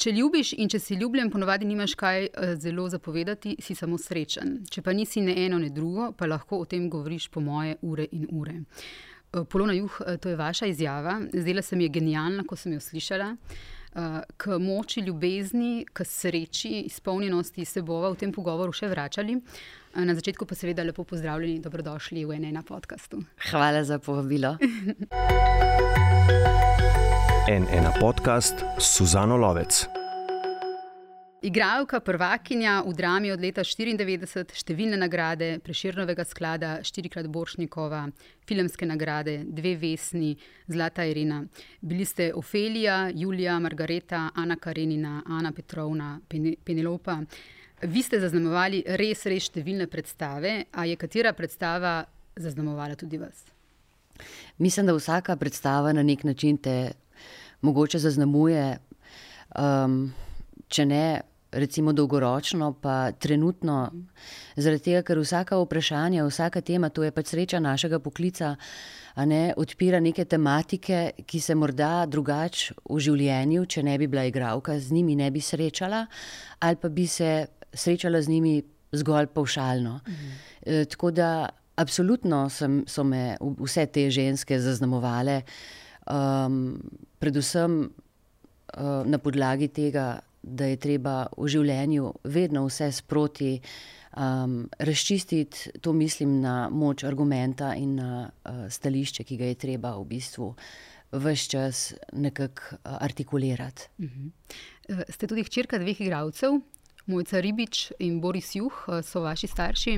Če ljubiš in če si ljubljen, ponovadi nimaš kaj uh, zelo zapovedati, si samo srečen. Če pa nisi ne eno, ne drugo, pa lahko o tem govoriš po moje ure in ure. Uh, Polona Juh, uh, to je vaša izjava. Zdela se mi je genialna, ko sem jo slišala. K moči ljubezni, k sreči, izpolnjenosti se bova v tem pogovoru še vračali. Na začetku pa seveda lepo pozdravljeni, dobrodošli v enem podkastu. Hvala za povabilo. En ena podcast Suzano Lovec. Igralka, prvakinja v drami od leta 1994, številne nagrade, preširnovega sklada, štirikrat Boršnikova, filmske nagrade, dve vesni, Zlata Irina. Bili ste Ofelija, Julija, Margareta, Ana Karenina, Ana Petrovna, Penelopa. Vi ste zaznamovali res, res številne predstave, a je katera predstava zaznamovala tudi vas? Mislim, da vsaka predstava na nek način te mogoče zaznamuje, um, če ne recimo dolgoročno, pa trenutno, zaradi tega, ker vsaka vprašanja, vsaka tema, to je pač sreča našega poklica, ne, odpira neke tematike, ki se morda drugače v življenju, če ne bi bila igralka, z njimi ne bi srečala, ali pa bi se srečala z njimi zgolj paušalno. Mhm. E, tako da. Absolutno sem, so me vse te ženske zaznamovale, um, predvsem uh, na podlagi tega, da je treba v življenju vedno vse sproti um, razčistiti, to mislim na moč argumenta in na uh, stališče, ki ga je treba v bistvu vse čas nekako uh, artikulirati. Uh -huh. Ste tudi hčerka dveh igralcev, Mojca Ribič in Boris Juh eh, so vaši starši.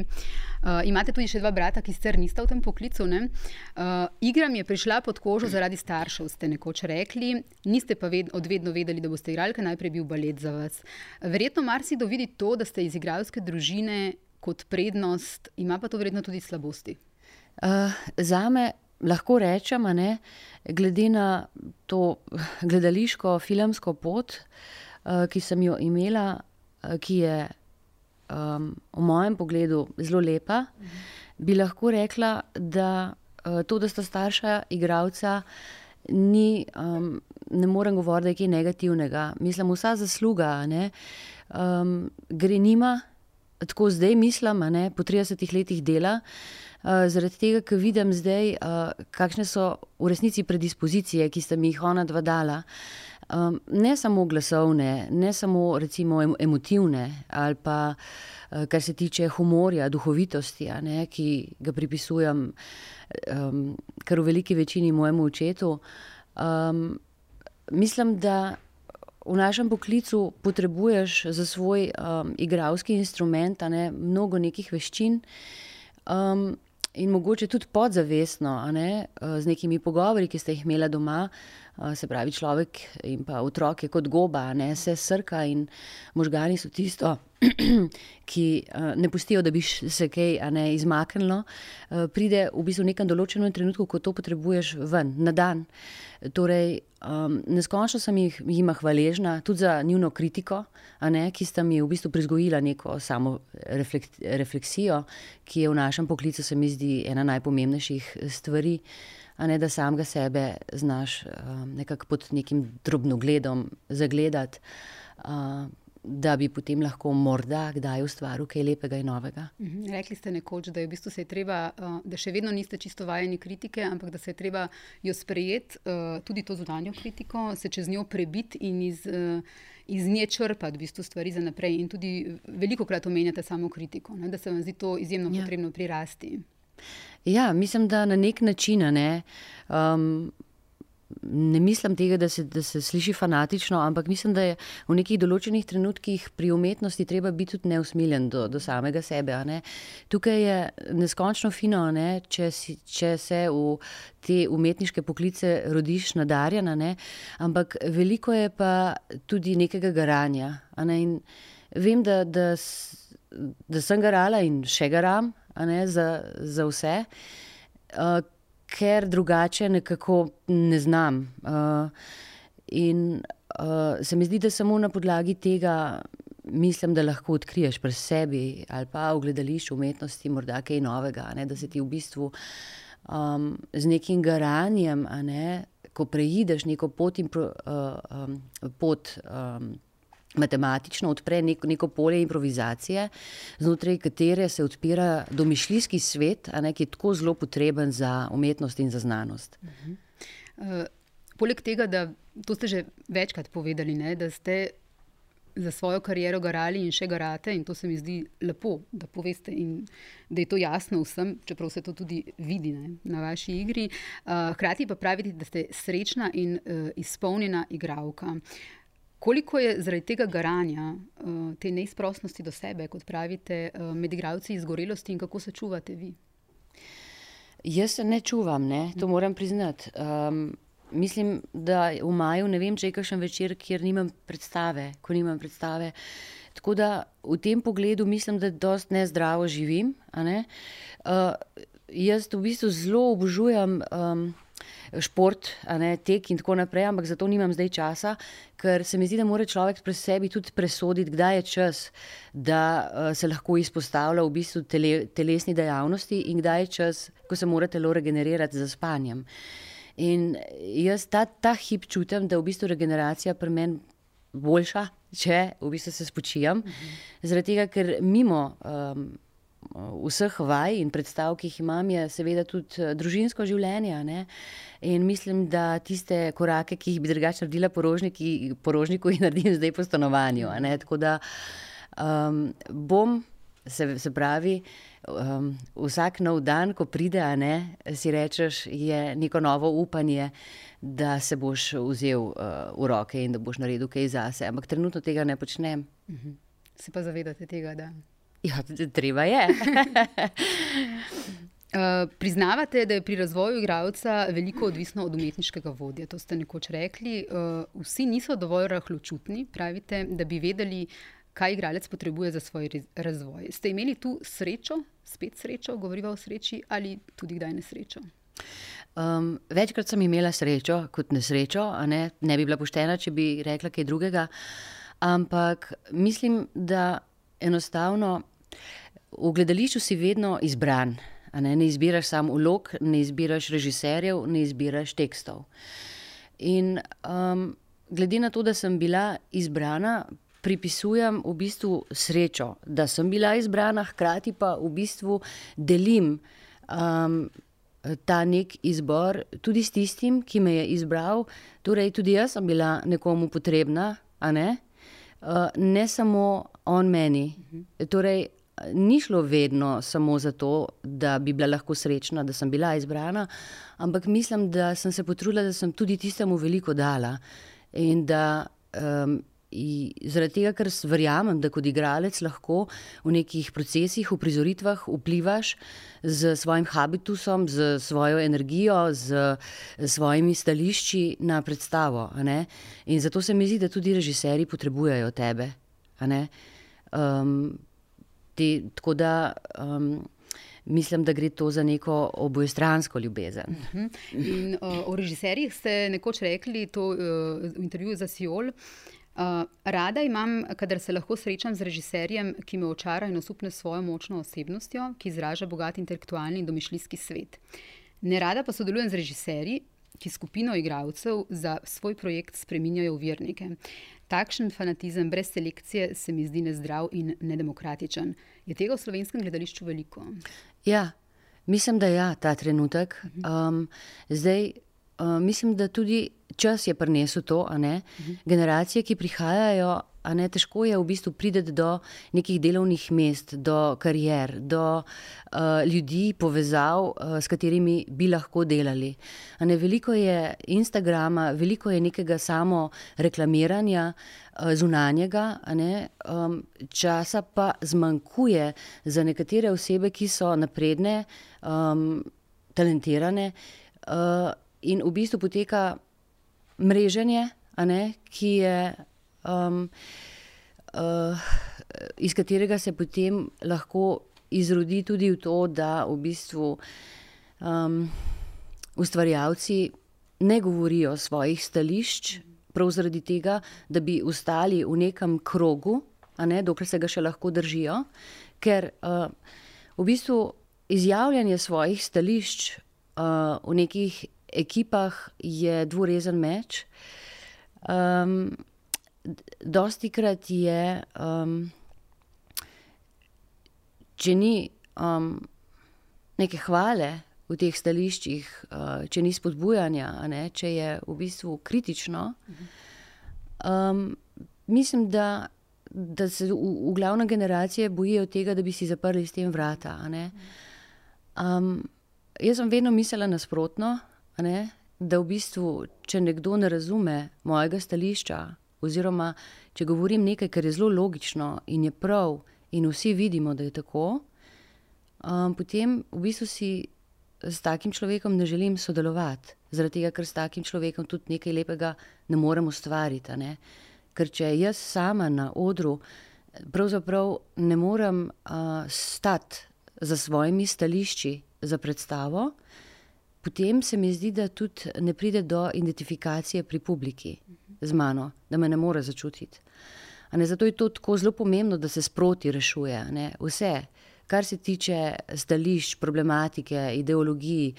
Uh, imate tudi še dva brata, ki sicer nista v tem poklicu. Uh, igra mi je prišla pod kožo zaradi staršev, ste nekoč rekli. Niste pa ved, odvedno vedeli, da boste igrali, ker najprej bil balet za vas. Verjetno marsikdo vidi to, da ste iz igralske družine kot prednost, ima pa to verjetno tudi slabosti. Uh, za me lahko rečem, ne, glede na to gledališko, filmsko pot, uh, ki sem jo imela. Eh, ki je um, v mojem pogledu zelo lepa, bi lahko rekla, da uh, to, da sta starša igralca, ni, um, ne morem govoriti, da je nekaj negativnega. Mislim, vsa zasluga ne, um, gre njima, tako zdaj mislim, ne, po 30 letih dela. Uh, zaradi tega, ker vidim zdaj, uh, kakšne so v resnici predispozicije, ki sta mi jih ona dva dala. Uh, Um, ne samo glasovne, ne samo recimo, emotivne, ali pa uh, kar se tiče humorja, duhovitosti, ne, ki ga pripisujem um, kar v veliki večini mojemu očetu. Um, mislim, da v našem poklicu potrebuješ za svoj um, igralski instrument ne, mnogo nekih veščin. Um, In mogoče tudi podzavestno, ne, z nekimi pogovori, ki ste jih imeli doma, se pravi, človek in pa otrok je kot goba, ne se srka in možgani so tisto, ki ne pustijo, da bi se kaj ne, izmaknilo, pride v bistvu v nekem določenem trenutku, ko to potrebuješ ven, na dan. Torej, um, neskončno sem jih, jim hvaležna tudi za njuno kritiko, ne, ki sta mi v bistvu prizgojila neko samo refleksijo, ki je v našem poklicu, se mi zdi, ena najpomembnejših stvari a ne da samega sebe znaš uh, nekako pod nekim drobnogledom zagledati, uh, da bi potem lahko morda kdaj ustvaril kaj lepega in novega. Mhm. Rekli ste nekoč, da, v bistvu se treba, uh, da še vedno niste čisto vajeni kritike, ampak da se je treba jo sprejeti, uh, tudi to zunanjo kritiko, se čez njo prebiti in iz. Uh, Iz nje črpati v bistvu stvari za naprej, in tudi veliko krat omenjate samo kritiko, ne, da se vam zdi to izjemno ja. potrebno prirasti. Ja, mislim, da na nek način ne. Um, ne mislim tega, da se, da se sliši fanatično, ampak mislim, da je v nekih določenih trenutkih pri umetnosti treba biti tudi neusmiljen do, do samega sebe. Tukaj je neskončno fino, ne, če, si, če se v te umetniške poklice rodiš nadarjena, ne, ampak veliko je pa tudi nekega garanja. Ne, vem, da, da, da sem garala in še garam ne, za, za vse, uh, ker drugače nekako ne znam. Uh, in uh, se mi zdi, da samo na podlagi tega mislim, da lahko odkriješ pri sebi ali pa v gledališču umetnosti morda kaj novega, ne, da se ti v bistvu um, z nekim garanjem, ne, ko preideš neko pot in pro, uh, um, pot. Um, matematično odpre nek, neko polje improvizacije, znotraj katere se odpira domišljijski svet, ne, ki je tako zelo potreben za umetnost in za znanost. Uh -huh. uh, poleg tega, da to ste že večkrat povedali, ne, da ste za svojo kariero garali in še garate, in to se mi zdi lepo, da poveste da je to jasno vsem, čeprav se to tudi vidi ne, na vaši igri. Uh, hkrati pa pravite, da ste srečna in uh, izpolnjena igralka. Koliko je zaradi tega garanja, uh, te neizprostnosti do sebe, kot pravite, uh, med igralci izgorelosti in kako se čuvate vi? Jaz se ne čuvam, ne? to moram priznati. Um, mislim, da v maju ne vem, če je kakšen večer, kjer nimam predstave, ko nimam predstave. Tako da v tem pogledu mislim, da dost nezdravo živim. Ne? Uh, jaz v bistvu zelo obožujem um, šport, ne, tek in tako naprej, ampak za to nimam zdaj časa, ker se mi zdi, da mora človek pri sebi tudi presoditi, kdaj je čas, da uh, se lahko izpostavlja v bistvu tele, telesni dejavnosti in kdaj je čas, ko se mora telo regenerirati za spanjem. In jaz ta, ta hip čutim, da je v bistvu regeneracija pri meni boljša, če v bistvu se spočijam. Mhm. Zaradi tega, ker mimo um, vseh vaj in predstav, ki jih imam, je seveda tudi uh, družinsko življenje. Ne? In mislim, da tiste korake, ki jih bi drugače naredila porožniku, in naredim zdaj po stanovanju. Tako da um, bom, se, se pravi um, vsak nov dan, ko pride, ne, si rečeš, je neko novo upanje, da se boš vzel uh, v roke in da boš naredil kaj zase. Ampak trenutno tega ne počnem. -huh. Se pa zavedate tega, da. Ja, treba je. Uh, priznavate, da je pri razvoju igralca veliko odvisno od umetniškega vodja. To ste nekoč rekli. Uh, vsi niso dovolj rahločutni, pravite, da bi vedeli, kaj igralec potrebuje za svoj razvoj. Ste imeli tu srečo, spet srečo, govorimo o sreči ali tudi kdaj nesrečo? Um, večkrat sem imela srečo kot nesrečo, ne? ne bi bila poštena, če bi rekla kaj drugega. Ampak mislim, da enostavno v gledališču si vedno izbran. Ne? ne izbiraš samo ulog, ne izbiraš režiserjev, ne izbiraš tekstov. In um, glede na to, da sem bila izbrana, pripisujem v bistvu srečo, da sem bila izbrana, hkrati pa v bistvu delim um, ta nek izbor tudi s tistim, ki me je izbral. Torej, tudi jaz sem bila nekomu potrebna, a ne? Uh, ne samo on meni. Torej, ni šlo vedno samo zato, da bi bila lahko srečna, da sem bila izbrana, ampak mislim, da sem se potrudila, da sem tudi tistemu veliko dala in da um, zaradi tega, ker verjamem, da kot igralec lahko v nekih procesih, v prizoritvah vplivaš z svojim habitusom, z svojo energijo, z svojimi stališči na predstavo. In zato se mi zdi, da tudi režiserji potrebujejo tebe. Um, te, tako da. Um, Mislim, da gre to za neko obojestransko ljubezen. Uh -huh. In, uh, o režiserjih ste nekoč rekli, to uh, v intervjuju za Siol, uh, rada imam, kadar se lahko srečam z režiserjem, ki me očara in osupne svojo močno osebnostjo, ki izraža bogat intelektualni in domišljijski svet. Ne rada pa sodelujem z režiserji, ki skupino igralcev za svoj projekt spreminjajo v vernike. Takšen fanatizem brez selekcije se mi zdi nezdrav in nedemokratičen. Je tega v slovenskem gledališču veliko? Ja, mislim, da je ja, ta trenutek. Um, zdaj, uh, mislim, da tudi čas je prinesel to, uh -huh. generacije, ki prihajajo. Ne, težko je v bistvu priti do nekih delovnih mest, do karier, do uh, ljudi, povezav, uh, s katerimi bi lahko delali. Ne, veliko je Instagrama, veliko je nekega samo reklamiranja uh, zunanjega, ne, um, časa pa zmanjkuje za nekatere osebe, ki so napredne, um, talentirane. Uh, in v bistvu poteka mreženje, ne, ki je, um, uh, iz katerega se potem lahko izrodi tudi v to, da v bistvu um, ustvarjalci ne govorijo svojih stališč, prav zaradi tega, da bi ostali v nekem krogu, ne, dokler se ga še lahko držijo, ker uh, v bistvu izjavljanje svojih stališč uh, v nekih ekipah je dvorezen meč. Um, dosti krat je, um, če ni um, neke hvale v teh stališčih, uh, če ni spodbujanja, ne, če je v bistvu kritično, um, mislim, da, da se v, v glavne generacije bojijo tega, da bi si zaprli s tem vrata. Um, jaz sem vedno mislila nasprotno, da v bistvu, če nekdo ne razume mojega stališča, oziroma če govorim nekaj, kar je zelo logično in je prav, in vsi vidimo, da je tako, um, potem v bistvu si s takim človekom ne želim sodelovati, zaradi tega, ker s takim človekom tudi nekaj lepega ne morem ustvariti. Ne? Ker če jaz sama na odru, pravzaprav ne morem uh, stati za svojimi stališči za predstavo, potem se mi zdi, da tudi ne pride do identifikacije pri publiki z mano, da me ne more začutiti. Ne, zato je to tako zelo pomembno, da se sproti rešuje ne? vse. Kar se tiče stališč, problematike, ideologij,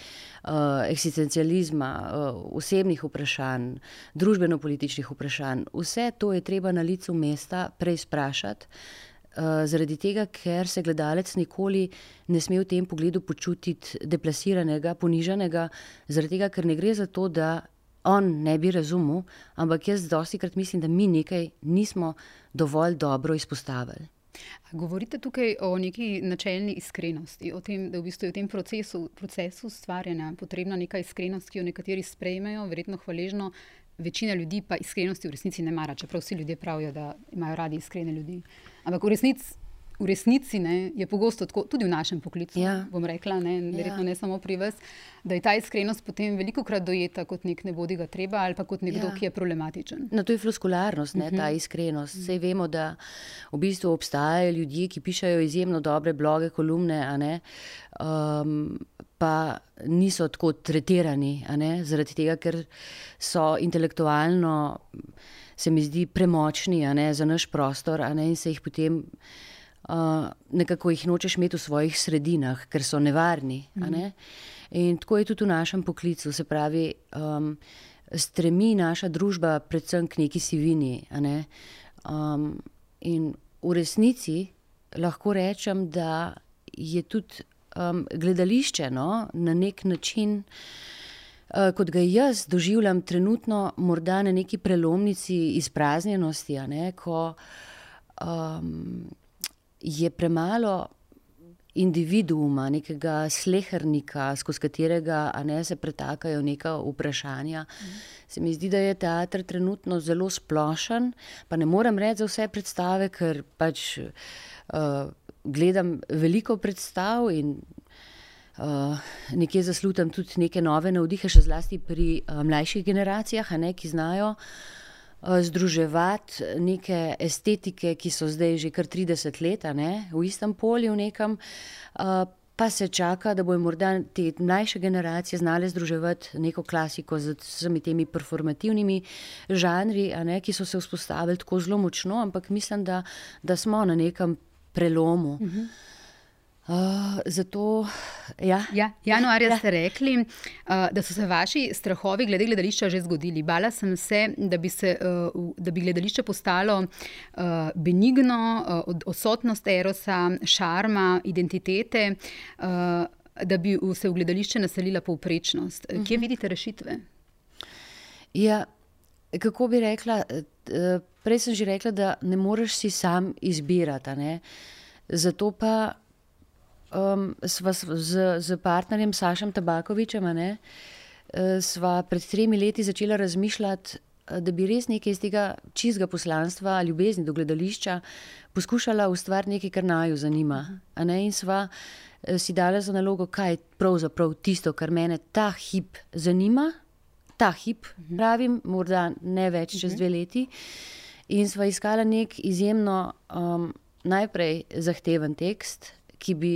uh, eksistencializma, uh, osebnih vprašanj, družbeno-političnih vprašanj, vse to je treba na licu mesta preizprašati, uh, zaradi tega, ker se gledalec nikoli ne sme v tem pogledu počutiti deplasiranega, ponižanega, zaradi tega, ker ne gre za to, da on ne bi razumel, ampak jaz dosti krat mislim, da mi nekaj nismo dovolj dobro izpostavili. Govorite tukaj o neki načelni iskrenosti, o tem, da v bistvu je v tem procesu, procesu stvarjanja potrebna neka iskrenost, ki jo nekateri sprejmejo, verjetno hvaležno, večina ljudi pa iskrenosti v resnici ne mara, čeprav vsi ljudje pravijo, da imajo radi iskrene ljudi. Ampak v resnici v resnici ne, je pogosto tako, tudi v našem poklicu, ja. bom rekla, ne, verjetno ja. ne samo pri vas, da je ta iskrenost potem veliko krat dojeta kot nek ne bodi ga treba ali pa kot nekdo, ja. ki je problematičen. No, to je floskularnost, ne, uh -huh. ta mhm. iskrenost. Vse vemo, da v bistvu obstajajo ljudje, ki pišajo izjemno dobre bloge, kolumne, ne, um, pa niso tako tretirani, zaradi tega, ker so intelektualno. Se mi zdi premočni ne, za naš prostor, ne, in se jih potem uh, nekako jih nočeš imeti v svojih sredinah, ker so nevarni. Mm. Ne? In tako je tudi v našem poklicu, se pravi, um, stremi naša družba predvsem k neki sivini. Ne? Um, in v resnici lahko rečem, da je tudi um, gledališče no, na nek način. Uh, kot ga jaz doživljam, trenutno, morda na neki prelomnici izpraznjenosti, ne, ko um, je premalo individuuma, nekega slehrnika, skozi katerega ne, se pretakajo neka vprašanja. Mm. Se mi zdi, da je teater trenutno zelo splošen, pa ne morem reči za vse predstave, ker pač uh, gledam veliko predstav in uh, nekje zaslutam tudi neke nove navdihe, še zlasti pri uh, mlajših generacijah, ne, ki znajo. Eh, združevati neke estetike, ki so zdaj že kar 30 let ne, v istem polju, nekam, eh, pa se čaka, da bojo morda te mlajše generacije znale združevati neko klasiko z vsemi temi performativnimi žanri, ne, ki so se vzpostavili tako zelo močno, ampak mislim, da, da smo na nekem prelomu. Uh mhm. -huh. Uh, zato, ja. Ja, januarja ja. ste rekli, uh, da so se vaši strahovi glede gledališča že zgodili. Bala sem se, da bi, se, uh, da bi gledališče postalo uh, benigno, uh, od odsotnost erosa, šarma, identitete, uh, da bi se v gledališče naselila povprečnost. Uh -huh. Kje mhm. vidite rešitve? Ja, kako bi rekla? Prej sem že rekla, da ne moreš si sam izbirati. Zato pa um, sva z, z partnerjem Sašem Tabakovičem, ne, uh, sva pred tremi leti začela razmišljati, uh, da bi res nekaj iz tega čistega poslanstva, ljubezni do gledališča, poskušala ustvariti nekaj, kar naju zanima. Ne, in sva uh, si dala za nalogo, kaj je pravzaprav tisto, kar mene ta hip zanima. Ta hip, pravim, morda ne več čez dve leti. In sva iskala nek izjemno, um, najprej zahteven tekst, ki bi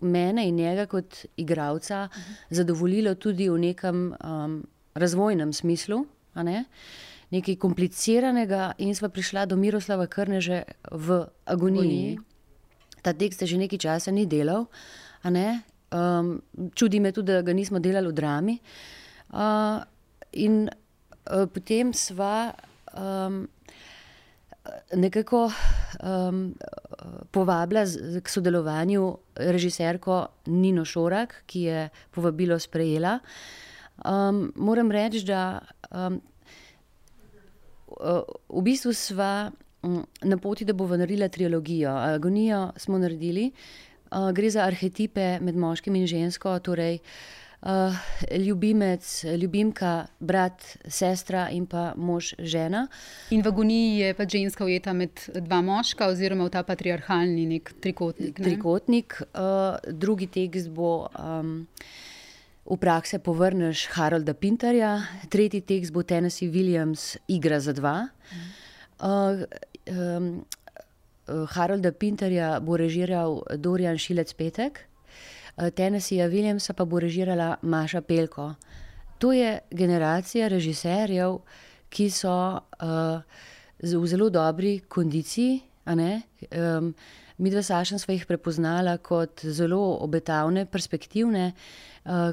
mene in njega kot igralca zadovoljilo tudi v nekem um, razvojnem smislu, ne? nekaj kompliciranega, in smo prišli do Miroslava Krneže v agoniji. Ta tekst že nekaj časa ni delal, um, čudi me tudi, da ga nismo delali v drami. Uh, in uh, potem sva. Um, nekako um, povabila z, k sodelovanju režiserko Nino Šorak, ki je povabilo sprejela. Um, moram reči, da um, v bistvu sva na poti, da bomo naredili trilogijo. Agonijo smo naredili, uh, gre za arhetipe med moškim in žensko. Torej, Uh, ljubimec, ljubimka, brat, sestra in pa mož, žena. In v agoniji je pa ženska ujeta med dva moška, oziroma v ta patriarhalni nek trikotnik. Ne? Trikotnik. Uh, drugi tekst bo um, v praksi povrneš Harolda Pinterja, tretji tekst bo Tennessee Williams, igra za dva. Uh, um, Harolda Pinterja bo režiral Dorian Šilec Petek. Eh, Tennesseeja Williamsa pa bo režirala Maša Pelko. To je generacija režiserjev, ki so uh, v zelo dobri kondiciji. Um, mi dva Saša sva jih prepoznala kot zelo obetavne, perspektivne, uh,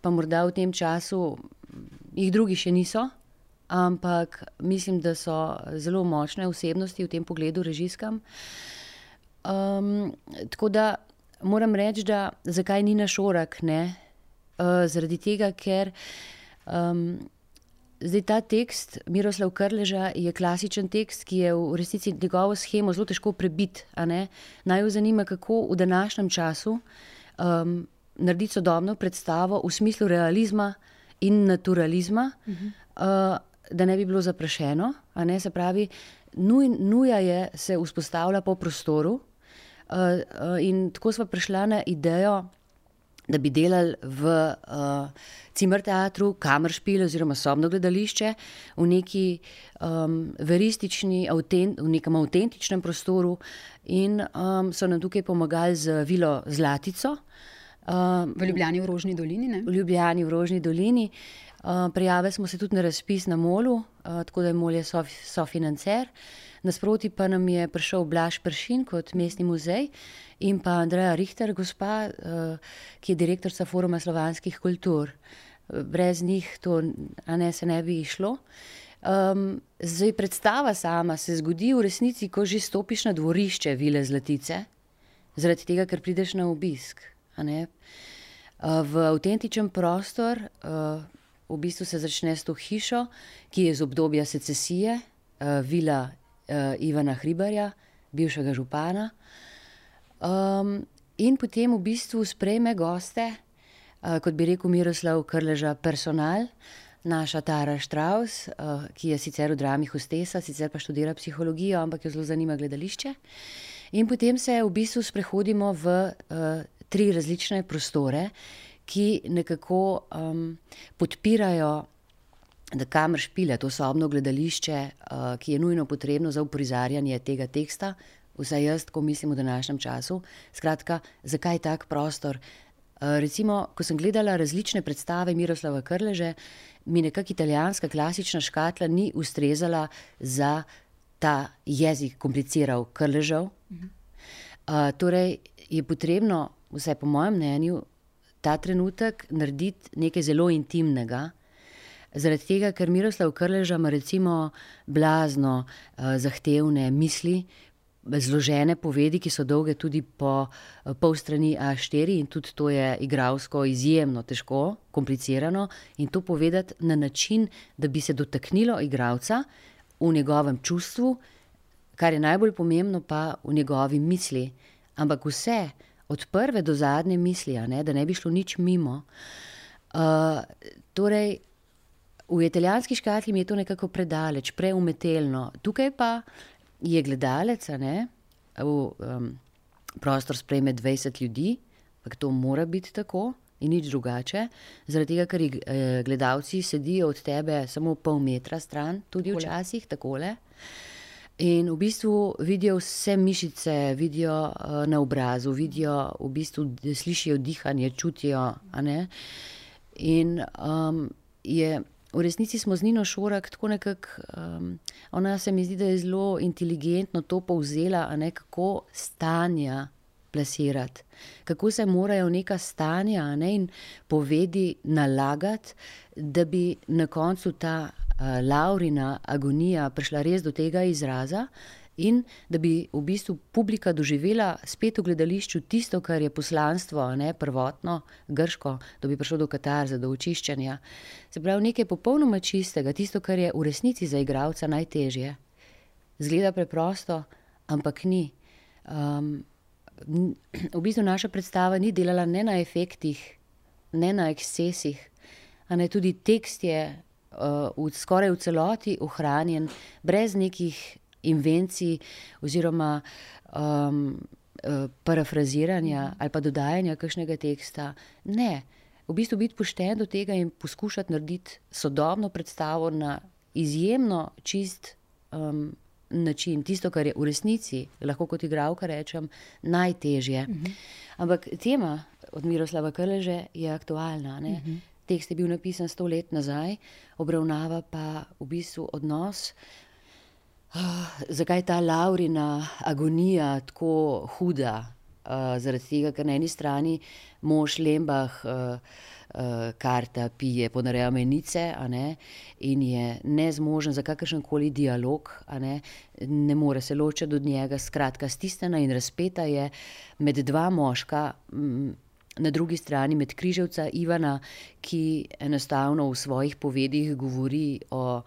pa morda v tem času jih drugi še niso, ampak mislim, da so zelo močne osebnosti v tem pogledu režiskam. Um, tako da moram reči, da zakaj ni naš orak? Ne? Uh, zaradi tega, ker um, zdaj ta tekst Miroslav Krleža je klasičen tekst, ki je v resnici njegovo schemo zelo težko prebiti. Naj jo zanima, kako v današnjem času um, narediti sodobno predstavo v smislu realizma in naturalizma, uh -huh. uh, da ne bi bilo zaprašeno. Se pravi, nuj, nuja je se vzpostavlja po prostoru. Uh, uh, in tako smo prišli na idejo, da bi delali v uh, Cimer teatru, kameršpil oziroma sobno gledališče v neki um, veristični, avtent, v nekem avtentičnem prostoru, in um, so nam tukaj pomagali z Vilo Zlatico. Uh, v Ljubljani v Rožni dolini. Ne? V Ljubljani v Rožni dolini. Uh, prijavili smo se tudi na razpis na Molu, uh, tako da je Mol je sofinancer. So Nasproti pa nam je prišel Blaž Pršin kot mestni muzej in pa Andreja Richter, gospa, eh, ki je direktorica Foruma slovanskih kultur. Brez njih to ne, se ne bi išlo. Um, zdaj, predstava sama se zgodi v resnici, ko že stopiš na dvorišče Vile Zlatice, zaradi tega, ker prideš na obisk. Uh, v avtentičen prostor, uh, v bistvu se začne s to hišo, ki je iz obdobja secesije, uh, Vila Ivana Hribarja, bivšega župana. Um, in potem v bistvu sprejme goste, uh, kot bi rekel Miroslav Krleža, personal, naša Tara Štraus, uh, ki je sicer v drami hostesa, sicer pa študira psihologijo, ampak jo zelo zanima gledališče. In potem se v bistvu sprehodimo v uh, tri različne prostore, ki nekako um, podpirajo da kamer špile to sobno gledališče, uh, ki je nujno potrebno za uprizarjanje tega teksta, vsaj jaz, ko mislim v današnjem času. Skratka, zakaj tak prostor? Uh, recimo, ko sem gledala različne predstave Miroslava Krleže, mi nekako italijanska klasična škatla ni ustrezala za ta jezik, kompliciral Krležev. Uh, torej, je potrebno, vsaj po mojem mnenju, ta trenutek narediti nekaj zelo intimnega. Zaradi tega, ker Miroslav Krleža ima recimo blazno uh, zahtevne misli, zložene povedi, ki so dolge tudi po uh, pol strani A4 in tudi to je igralsko izjemno težko, komplicirano in to povedati na način, da bi se dotaknilo igralca v njegovem čustvu, kar je najbolj pomembno pa v njegovi misli. Ampak vse, od prve do zadnje misli, ne, da ne bi šlo nič mimo. Uh, torej, V italijanski škatli mi je to nekako predaleč, preumetelno. Tukaj pa je gledalec, ne, v um, prostor sprejme 20 ljudi, ampak to mora biti tako in nič drugače. Zaradi tega, ker eh, gledalci sedijo od tebe samo pol metra stran, tudi takole. včasih takole. In v bistvu vidijo vse mišice, vidijo uh, na obrazu, vidijo, v bistvu slišijo dihanje, čutijo. In um, je v resnici smo z Nino Šorak tako nekako, um, ona se mi zdi, da je zelo inteligentno to povzela, ne kako stanja plasirati, kako se morajo neka stanja ne, in povedi nalagati, da bi na koncu ta uh, Laurina agonija prišla res do tega izraza. In da bi v bistvu publika doživela spet v gledališču tisto, kar je poslanstvo, ne prvotno, grško, da bi prišlo do katarza, do očiščanja. Se pravi, nekaj popolnoma čistega, tisto, kar je v resnici za igralca najtežje. Zgleda preprosto, ampak ni. Um, v bistvu naša predstava ni delala ne na efektih, ne na ekscesih, a ne tudi tekst je uh, v, skoraj v celoti ohranjen, brez nekih invencij oziroma um, uh, parafraziranja ali pa dodajanja kakšnega teksta. Ne, v bistvu biti pošten do tega in poskušati narediti sodobno predstavo na izjemno čist. Um, Način, tisto, kar je v resnici, lahko kot igralka rečem, najtežje. Uh mhm. -huh. Ampak tema od Miroslava Krleže je aktualna. Uh mhm. -huh. Tekst je bil napisan sto let nazaj, obravnava pa v bistvu odnos zakaj je ta Laurina agonija tako huda? Uh, zaradi tega, ker na eni strani mož Lembah uh, uh, karta pije, ponareja menice ne? in je nezmožen za kakršen koli dialog, ne? ne more se ločiti od njega, skratka, stisnjena in razpeta je med dva moška. M, Na drugi strani med križevca Ivana, ki enostavno v svojih povedih govori o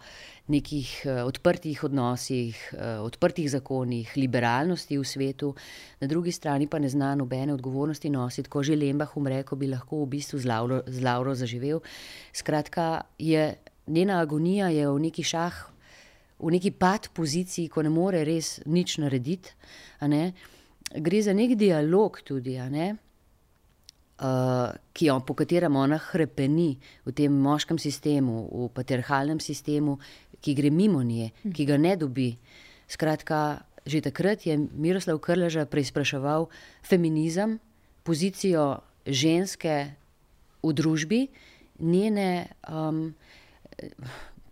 nekih uh, odprtih odnosih, uh, odprtih zakonih, liberalnosti v svetu, na drugi strani pa ne zna nobene odgovornosti nositi, ko že Lembah umre, ko bi lahko v bistvu z Lauro, z Lauro zaživel. Skratka, je, njena agonija je v neki šah, v neki pad poziciji, ko ne more res nič narediti. Ne? Gre za nek dialog tudi. Uh, ki jo, po katerem ona hrepeni v tem moškem sistemu, v patriarhalnem sistemu, ki gre mimo nje, ki ga ne dobi. Skratka, že takrat je Miroslav Krleža preizpraševal feminizem, pozicijo ženske v družbi, njene, um,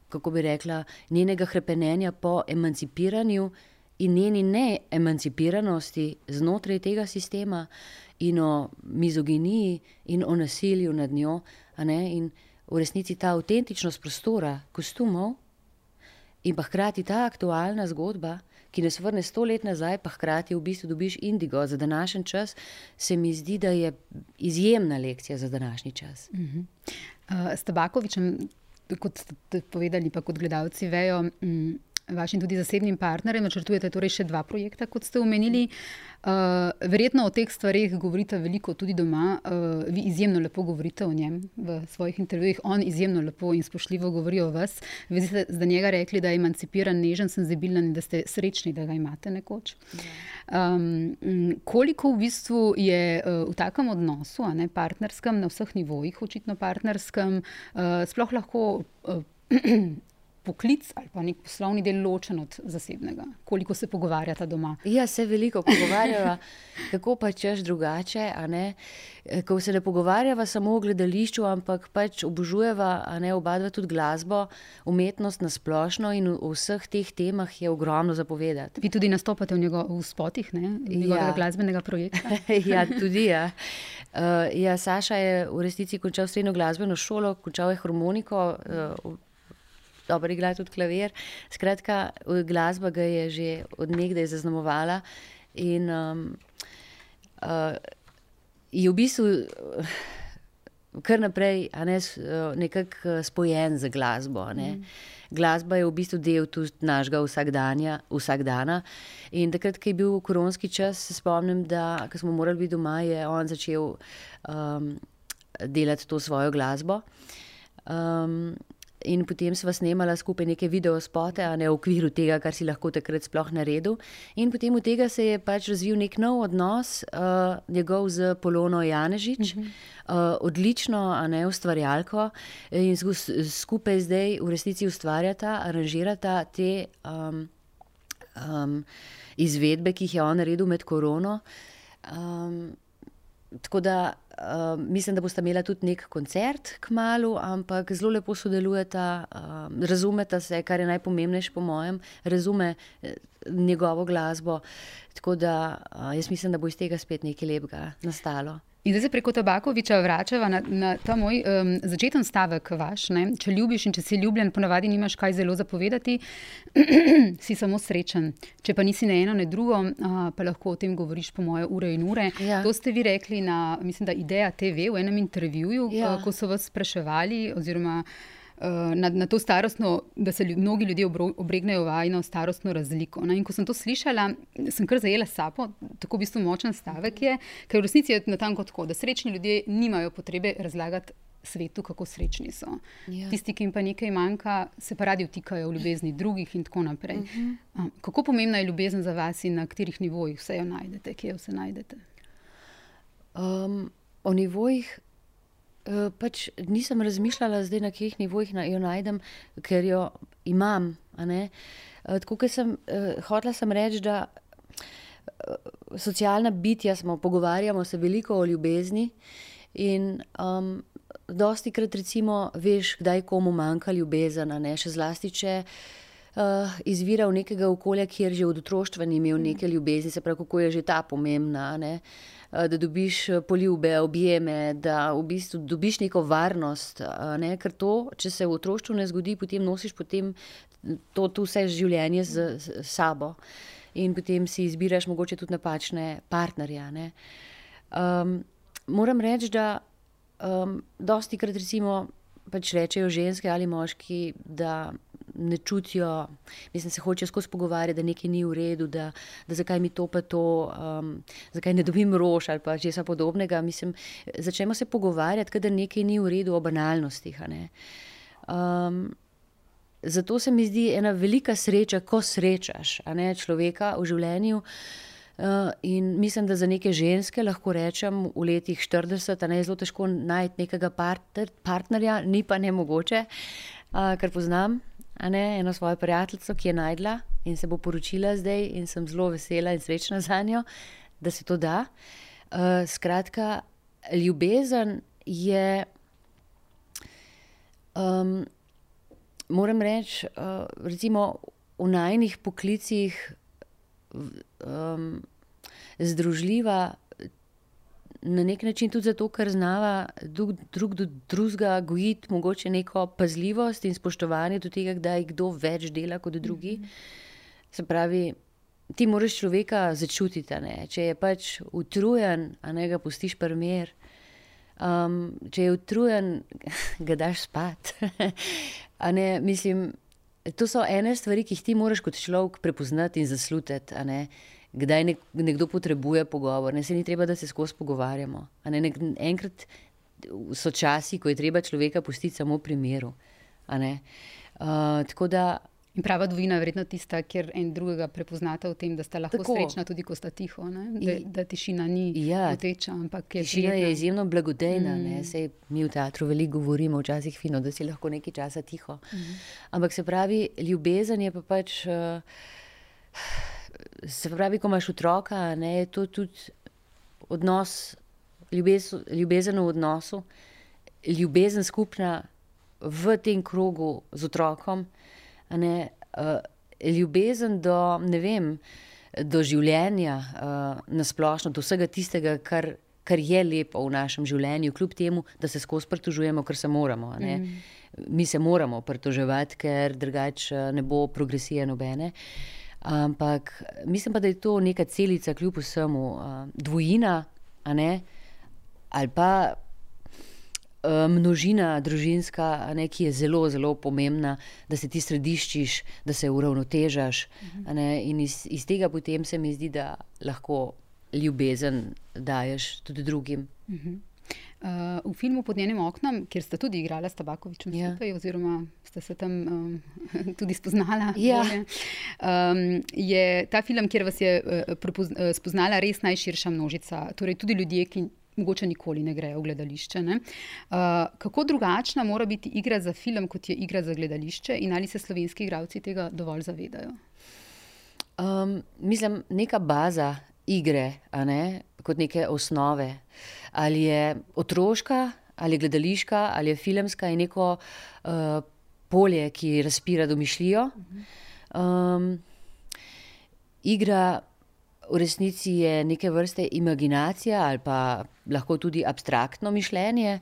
kako bi rekla, njenega krepenja po emancipiranju in njeni neemancipiranosti znotraj tega sistema, in o mizoginiji in o nasilju nad njo, in v resnici ta avtentičnost prostora, kostumov in pa hkrati ta aktualna zgodba, ki nas vrne sto let nazaj, pa hkrati v bistvu dobiš indigo za današnji čas, se mi zdi, da je izjemna lekcija za današnji čas. Uh -huh. uh, s Tabakovičem, kot ste povedali, pa kot gledalci vejo. Um, Vašim tudi zasebnim partnerjem načrtujete torej še dva projekta, kot ste omenili. Uh, verjetno o teh stvarih govorite veliko tudi doma. Uh, vi izjemno lepo govorite o njem v svojih intervjujih, on izjemno lepo in spoštljivo govori o vas. Vi ste za njega rekli, da je emancipiran, nežen, senzibilen in da ste srečni, da ga imate nekoč. Um, koliko v bistvu je uh, v takem odnosu, ne, partnerskem, na vseh nivojih, očitno partnerskem, uh, sploh lahko. Uh, poklic ali pa nek poslovni del ločen od zasebnega? Koliko se pogovarjata doma? Ja, se veliko pogovarjava, kako pa češ drugače. Ko se ne pogovarjava samo o gledališču, ampak pač obožujeva oba dva tudi glasbo, umetnost na splošno in v vseh teh temah je ogromno zapovedati. Vi tudi nastopate v njegovih spotih, njegovega ja. glasbenega projekta? ja, tudi ja. Uh, ja, Saša je v resnici končal srednjo glasbeno šolo, končal je harmoniko. Uh, dobro igra tudi klavir. Skratka, glasba ga je že odnegdaj zaznamovala in um, uh, je v bistvu uh, kar naprej ne, uh, nekako uh, spojen z glasbo. Mm. Glasba je v bistvu del tudi našega vsakdanja, vsakdana. In takrat, ko je bil koronski čas, se spomnim, da smo morali biti doma, je on začel um, delati to svojo glasbo. Um, In potem sva snemala skupaj neke videospote, a ne v okviru tega, kar si lahko takrat sploh naredil. In potem od tega se je pač razvil nek nov odnos, uh, njegov z Polono Janežič, uh -huh. uh, odlično, a ne ustvarjalko. In skupaj zdaj v resnici ustvarjata, aranžirata te um, um, izvedbe, ki jih je on naredil med korono. Um, Tako da uh, mislim, da boste imeli tudi nek koncert k malu, ampak zelo lepo sodelujeta, uh, razumeta se, kar je najpomembnejše, po mojem, razume uh, njegovo glasbo. Tako da uh, jaz mislim, da bo iz tega spet nekaj lepega nastalo. In zdaj se preko Tabakoviča vračava na, na ta moj um, začeten stavek vaš. Ne? Če ljubiš in če si ljubljen, ponavadi nimaš kaj zelo zapovedati, si samo srečen. Če pa nisi ne eno, ne drugo, uh, pa lahko o tem govoriš po moje ure in ure. Ja. To ste vi rekli na, mislim, da Ideja TV v enem intervjuju, Ja. uh, ko so vas spraševali. Oziroma, uh, Na, na to starostno, da se ljud, mnogi ljudje obro, obregnejo v vajno starostno razliko. Ne? In ko sem to slišala, sem kar zajela sapo, tako v bistvu močen stavek je, ker v resnici je natanko tako, da srečni ljudje nimajo potrebe razlagati svetu, kako srečni so. Ja. Tisti, ki jim pa nekaj manjka, se pa radi vtikajo v ljubezni drugih in tako naprej. Uh Mhm. -huh. Kako pomembna je ljubezen za vas in na katerih nivojih vse jo najdete, kje jo vse najdete? Um, o nivojih pač nisem razmišljala, zdaj na katerih nivojih na, jo najdem, ker jo imam. Uh, tako kot sem uh, hotela sem reči, da uh, socialna bitja smo, pogovarjamo se veliko o ljubezni in um, dosti krat recimo veš, kdaj komu manjka ljubezen, ne še zlasti, če uh, izvira v nekega okolja, kjer že od otroštva ni imel neke ljubezni, se pravi, kako je že ta pomembna. Ne? Uh, Da dobiš uh, poljube, objeme, da v bistvu dobiš neko varnost. a Ne? Ker to, če se v otroštvu ne zgodi, potem nosiš potem to, to vse življenje z, z sabo. In potem si izbiraš mogoče tudi napačne partnerje. ne. Um, moram reči, da um, dosti krat recimo pač rečejo ženske ali moški, da ne čutijo, mislim, se hočejo skozi pogovarjati, da nekaj ni v redu, da, da zakaj mi to pa to, um, zakaj ne dobim rož ali pa česa podobnega. Mislim, začnemo se pogovarjati, kadar nekaj ni v redu o banalnostih. Um, zato se mi zdi ena velika sreča, ko srečaš ne, človeka v življenju. Uh, in mislim, da za neke ženske lahko rečem v letih 40, a ne je zelo težko najti nekega partner, partnerja, ni pa ne mogoče, uh, ker poznam ne, eno svojo prijateljico, ki je najdla in se bo poročila zdaj, in sem zelo vesela in srečna za njo, da se to da. Uh, skratka, ljubezen je. Um, moram reči, uh, recimo v najnih poklicih um, združljiva na nek način tudi zato, ker znava drug, drug do drugega gojiti mogoče neko pazljivost in spoštovanje do tega, da je kdo več dela kot drugi. Se pravi, ti moraš človeka začutiti, če je pač utrujen, a ne ga pustiš primer. Um, če je utrujen, ga daš spat. Ne, mislim, to so ene stvari, ki jih ti moraš kot človek prepoznati in zaslutiti. Kdaj nek, nekdo potrebuje pogovor, ne se ni treba, da se skozi pogovarjamo. a Ne, nek, enkrat so časi, ko je treba človeka pustiti samo pri miru. Uh, tako da In prava dvojina je verjetno tista, kjer en drugega prepoznata v tem, da sta lahko Tako. srečna, tudi ko sta tiho. ne. Da, I- da tišina ni Ja. je Tišina je prijetna. izjemno blagodejna. Mm. Sej, mi v teatru veliko govorimo, včasih fino, da si lahko nekaj časa tiho. Mm. Ampak se pravi, ljubezen je pa pač. Uh, se pravi, ko imaš otroka, ne, je to tudi odnos, ljubez, ljubezen v odnosu, ljubezen skupna v tem krogu z otrokom. Ne, uh, ljubezen do, ne vem, do življenja, uh, nasplošno, do vsega tistega, kar, kar je lepo v našem življenju, kljub temu, da se skozi pritožujemo, ker se moramo. a ne. Mi se moramo pritoževati, ker drugače ne bo progresije nobene. Ampak mislim pa, da je to neka celica, kljub vsemu, uh, dvojina, ali pa uh, množina družinska, ne, ki je zelo, zelo pomembna, da se ti središčiš, da se uravnotežaš. a Ne, in iz, iz tega potem se mi zdi, da lahko ljubezen daješ tudi drugim. Uh, v filmu Pod njenim oknom, kjer sta tudi igrala s Tabakovičem Ja. skupaj, oziroma sta se tam um, tudi spoznala, Ja. bolje, um, je ta film, kjer vas je uh, spoznala res najširša množica, torej tudi ljudje, ki mogoče nikoli ne grejo v gledališče. Ne? Uh, kako drugačna mora biti igra za film, kot je igra za gledališče, in ali se slovenski igralci tega dovolj zavedajo? Um, mislim, neka baza igre, ne, kot neke osnove. Ali je otroška, ali gledališka, ali je filmska, je neko uh, polje, ki razpira domišljijo. Um, igra v resnici je neke vrste imaginacija ali pa lahko tudi abstraktno mišljenje.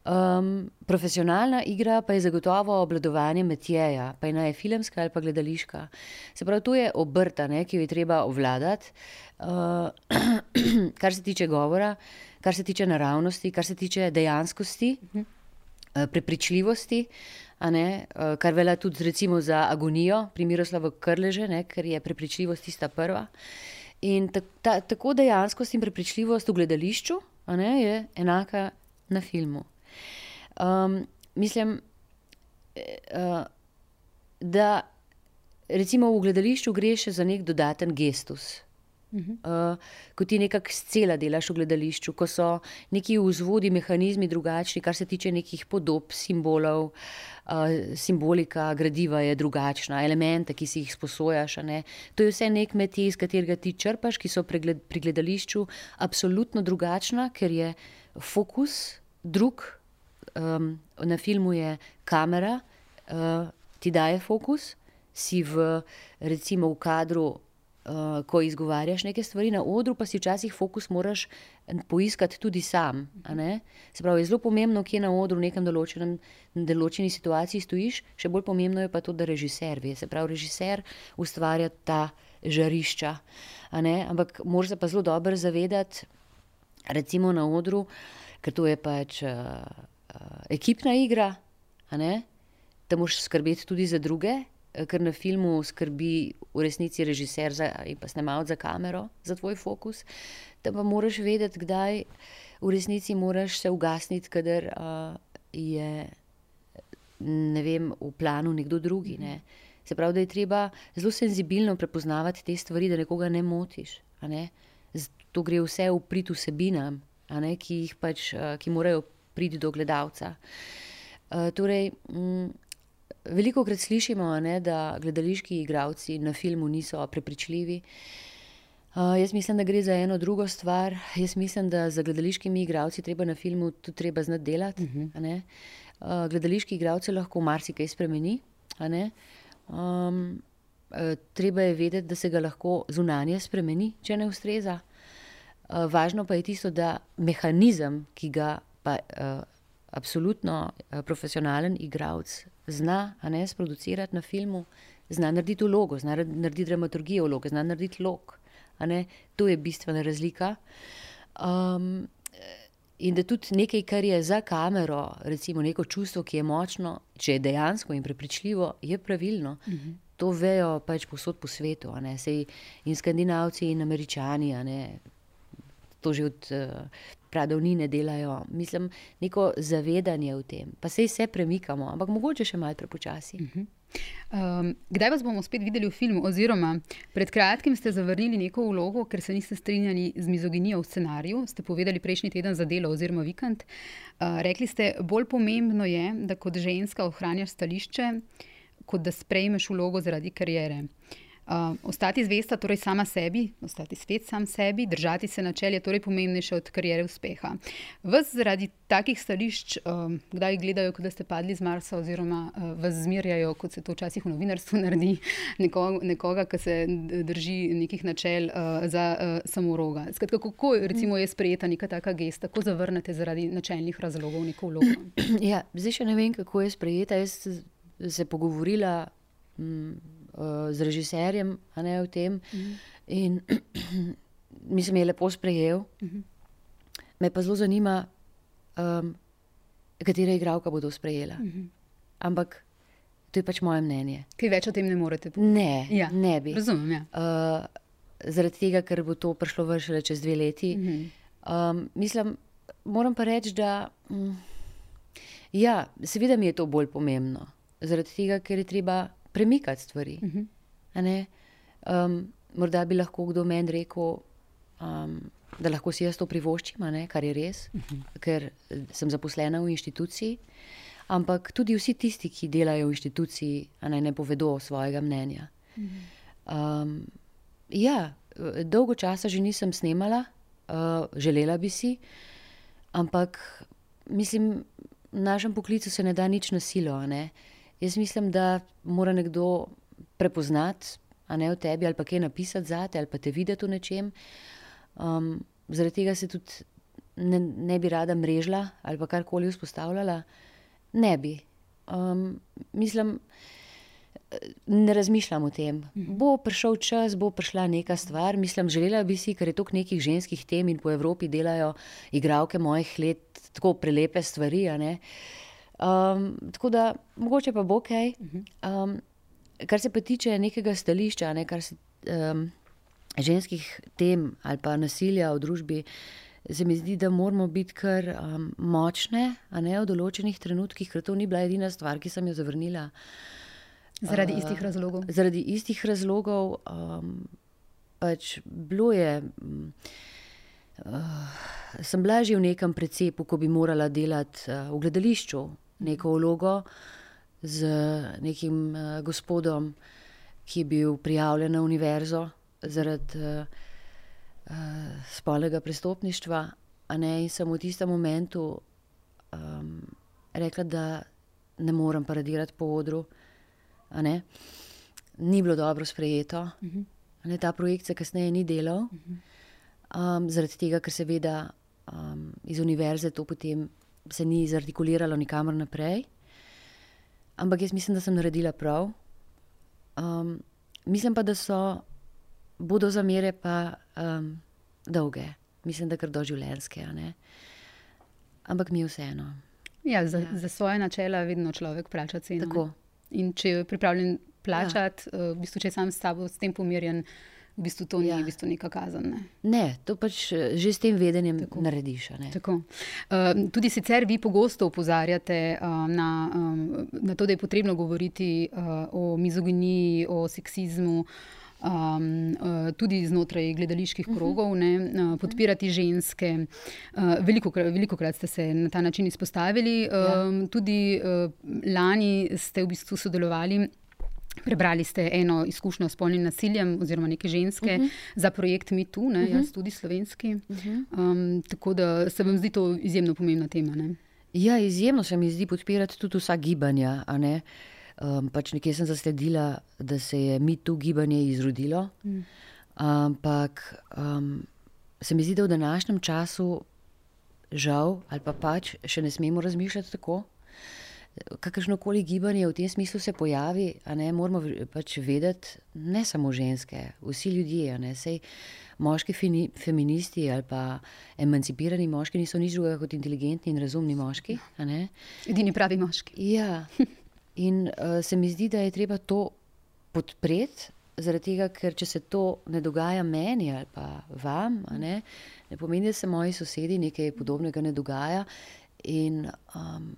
Um, profesionalna igra pa je zagotovo obladovanje metjeja, pa je naj filmska ali pa gledališka. Se pravi, to je obrta, ne, ki jo je treba obvladati, uh, kar se tiče govora, kar se tiče naravnosti, kar se tiče dejanskosti, uh, prepričljivosti. Ne, uh, kar velja tudi recimo za agonijo, pri Miroslavu Krleže, ne, ker je prepričljivost tista prva. In ta, ta, tako dejanskost in prepričljivost v gledališču ne, je enaka na filmu. Um, mislim, uh, da recimo v gledališču gre še za nek dodaten gestus. Uh, ko ti nekako scela delaš v gledališču, ko so neki vzvodi, mehanizmi drugačni, kar se tiče nekih podob, simbolov, uh, simbolika gradiva je drugačna, elemente, ki si jih sposojaš. To je vse nek meti, iz katerega ti črpaš, ki so pri gledališču absolutno drugačna, ker je fokus drug, um, na filmu je kamera, uh, ti daje fokus, si v, recimo, v kadru, uh, ko izgovarjaš neke stvari na odru, pa si včasih fokus moraš poiskati tudi sam. Se pravi, je zelo pomembno, kje na odru v nekem določenem, določeni situaciji stojiš, še bolj pomembno je pa to, da režiser ve. Se pravi, režiser ustvarja ta žarišča. Ampak moraš se pa zelo dobro zavedati, recimo na odru, ker to je pač. Uh, ekipna igra, da moraš skrbeti tudi za druge, eh, ker na filmu skrbi v resnici režiser za, in pa snemalec za kamero, za tvoj fokus. Da pa moraš vedeti, kdaj v resnici moraš se ugasniti, kadar uh, je vem, v planu nekdo drugi. Ne? Se pravi, da je treba zelo senzibilno prepoznavati te stvari, da nekoga ne motiš. Ne? To gre vse v prid vsebinam, ki, pač, ki morajo priti do gledalca. Uh, torej, m, veliko krat slišimo, ne, da gledališki igravci na filmu niso prepričljivi. Uh, jaz mislim, da gre za eno drugo stvar. Jaz mislim, da za gledališkimi igravci treba na filmu tudi treba znati delati. Uh -huh. uh, gledališki igravci lahko marsikaj spremeni. Um, uh, treba je vedeti, da se ga lahko zunanje spremeni, če ne ustreza. Uh, važno pa je tisto, da mehanizem, ki ga pa uh, absolutno uh, profesionalen igralec zna, a ne sproducirati na filmu, zna narediti vlogo, zna narediti dramaturgijo vloge, zna narediti lok. To je bistvena razlika. Um, in da tudi nekaj, kar je za kamero, recimo neko čustvo, ki je močno, če je dejansko in prepričljivo, je pravilno. Uh mhm. -huh. To vejo pač posod po svetu, Sej in skandinavci, in američani, to že od uh, pradavnine delajo. Mislim, neko zavedanje v tem, pa se vse premikamo, ampak mogoče še malo prepočasi. Uh -huh. um, kdaj vas bomo spet videli v filmu? Oziroma, pred kratkim ste zavrnili neko vlogo, ker se niste strinjali z mizoginijo v scenariju. Ste povedali prejšnji teden za delo oziroma vikend. Uh, rekli ste, bolj pomembno je, da kot ženska ohranjaš stališče, kot da sprejmeš vlogo zaradi karijere. Uh, Uh, ostati zvesta, torej sama sebi, ostati svet sam sebi, držati se načel je torej pomembnejše od karijere uspeha. Vas zaradi takih stališč, um, kdaj gledajo, kot da ste padli z Marsa, oziroma uh, vas zmerjajo, kot se to včasih v novinarstvu naredi, nekoga, nekoga ki se drži nekih načel uh, za uh, samoroga. Skratka, kako recimo, je sprejeta neka taka gesta, kako zavrnete zaradi načelnih razlogov neko vlogo? Ja, zdaj še ne vem, kako je sprejeta. Jaz se pogovorila. Mm, uh, z režiserjem ne, o tem. Mm -hmm. In mislim, je lepo sprejel. Mm -hmm. Me pa zelo zanima, um, katera igralka bo to sprejela. Mm -hmm. Ampak to je pač moje mnenje. Kaj več o tem ne morete povedati? Ne, ja. ne bi. Razumem. Ja. Uh, zaradi tega, ker bo to prišlo vršile čez dve leti. Mm -hmm. um, mislim, moram pa reči, da. Um, Ja, seveda mi je to bolj pomembno, zaradi tega, ker je treba premikati stvari. Uh. -huh. um, morda bi lahko kdo meni rekel, um, da lahko si jaz to privoščim, kar je res, uh mhm. -huh. ker sem zaposlena v inštituciji. Ampak tudi vsi tisti, ki delajo v inštituciji, ne, ne povedo svojega mnenja. Um, ja, dolgo časa že nisem snemala, uh, želela bi si, ampak mislim, v našem poklicu se ne da nič na silo. Uh, Jaz mislim, da mora nekdo prepoznati a ne o tebi, ali pa kaj napisati za te, ali pa te videti v nečem. Um, zaradi tega se tudi ne, ne bi rada mrežila ali pa karkoli vzpostavljala. Ne bi. Um, mislim, ne razmišljam o tem. Bo prišel čas, bo prišla neka stvar. Mislim, želela bi si, ker je toliko nekih ženskih tem in po Evropi delajo igralke mojih let, tako prelepe stvari. Um, tako da, mogoče pa bo kaj. Um, kar se pa tiče nekega stališča, ne, kar se um, ženskih tem ali pa nasilja v družbi. Se mi zdi, da moramo biti kar um, močne, a ne v določenih trenutkih, ker to ni bila edina stvar, ki sem jo zavrnila. Zaradi uh, istih razlogov. Zaradi istih razlogov. Um, pač bilo je. Um, uh, sem bila že v nekem precepu, ko bi morala delati uh, v gledališču neko vlogo z nekim uh, gospodom, ki je bil prijavljen na univerzo zaradi. Uh, uh, spolnega prestopništva. Ne, in sem v tistem momentu um, rekla, da ne morem paradirati po odru. Ni bilo dobro sprejeto. Uh -huh. ne, ta projekt se kasneje ni delal, uh -huh. um, zaradi tega, ker seveda um, iz univerze to potem se ni zartikuliralo nikamor naprej. Ampak jaz mislim, da sem naredila prav. Um, mislim pa, da so bodo zamere pa um, dolge, mislim, da kar doživljenske. Ampak mi je vseeno. Ja, za, ja. za svoje načela vedno človek plača ceno. Tako. In če je pripravljen plačati, ja. uh, v bistvu, če je sam s sabo s tem pomirjen, v bistvu to ja. ni v bistvu neka kazen. Ne? ne, to pač eh, že s tem vedenjem Tako. narediš. Tako. Uh, tudi sicer vi pogosto upozarjate uh, na, um, na to, da je potrebno govoriti uh, o mizoginiji, o seksizmu um, uh, tudi znotraj gledaliških mhm. krogov, ne, uh, podpirati ženske. Uh, veliko, veliko krat ste se na ta način izpostavili. Um, tudi uh, lani ste v bistvu sodelovali. Prebrali ste eno izkušnjo s polnim nasiljem, oziroma neke ženske, uh mhm. -huh. za projekt MeToo, uh -huh. jaz tudi slovenski. Uh -huh. um, tako da se vam zdi to izjemno pomembna tema. Ne? Ja, izjemno se mi zdi podpirati tudi vsa gibanja. Uh, Um, pač nekje sem zasledila, da se je mi tu gibanje izrodilo. Mm. Ampak um, se mi zdi, da v današnjem času, žal, ali pa pač še ne smemo razmišljati tako. Kakršno koli gibanje v tem smislu se pojavi, ne, moramo pač vedeti, ne samo ženske, vsi ljudje. Ne, sej, moški fini, feministi ali pa emancipirani moški niso nič drugega kot inteligentni in razumni moški. Edini pravi moški. Ja. In uh, se mi zdi, da je treba to podpreti, zaradi tega, ker če se to ne dogaja meni ali pa vam, ne, ne pomeni, da se moji sosedi nekaj podobnega ne dogaja. In um,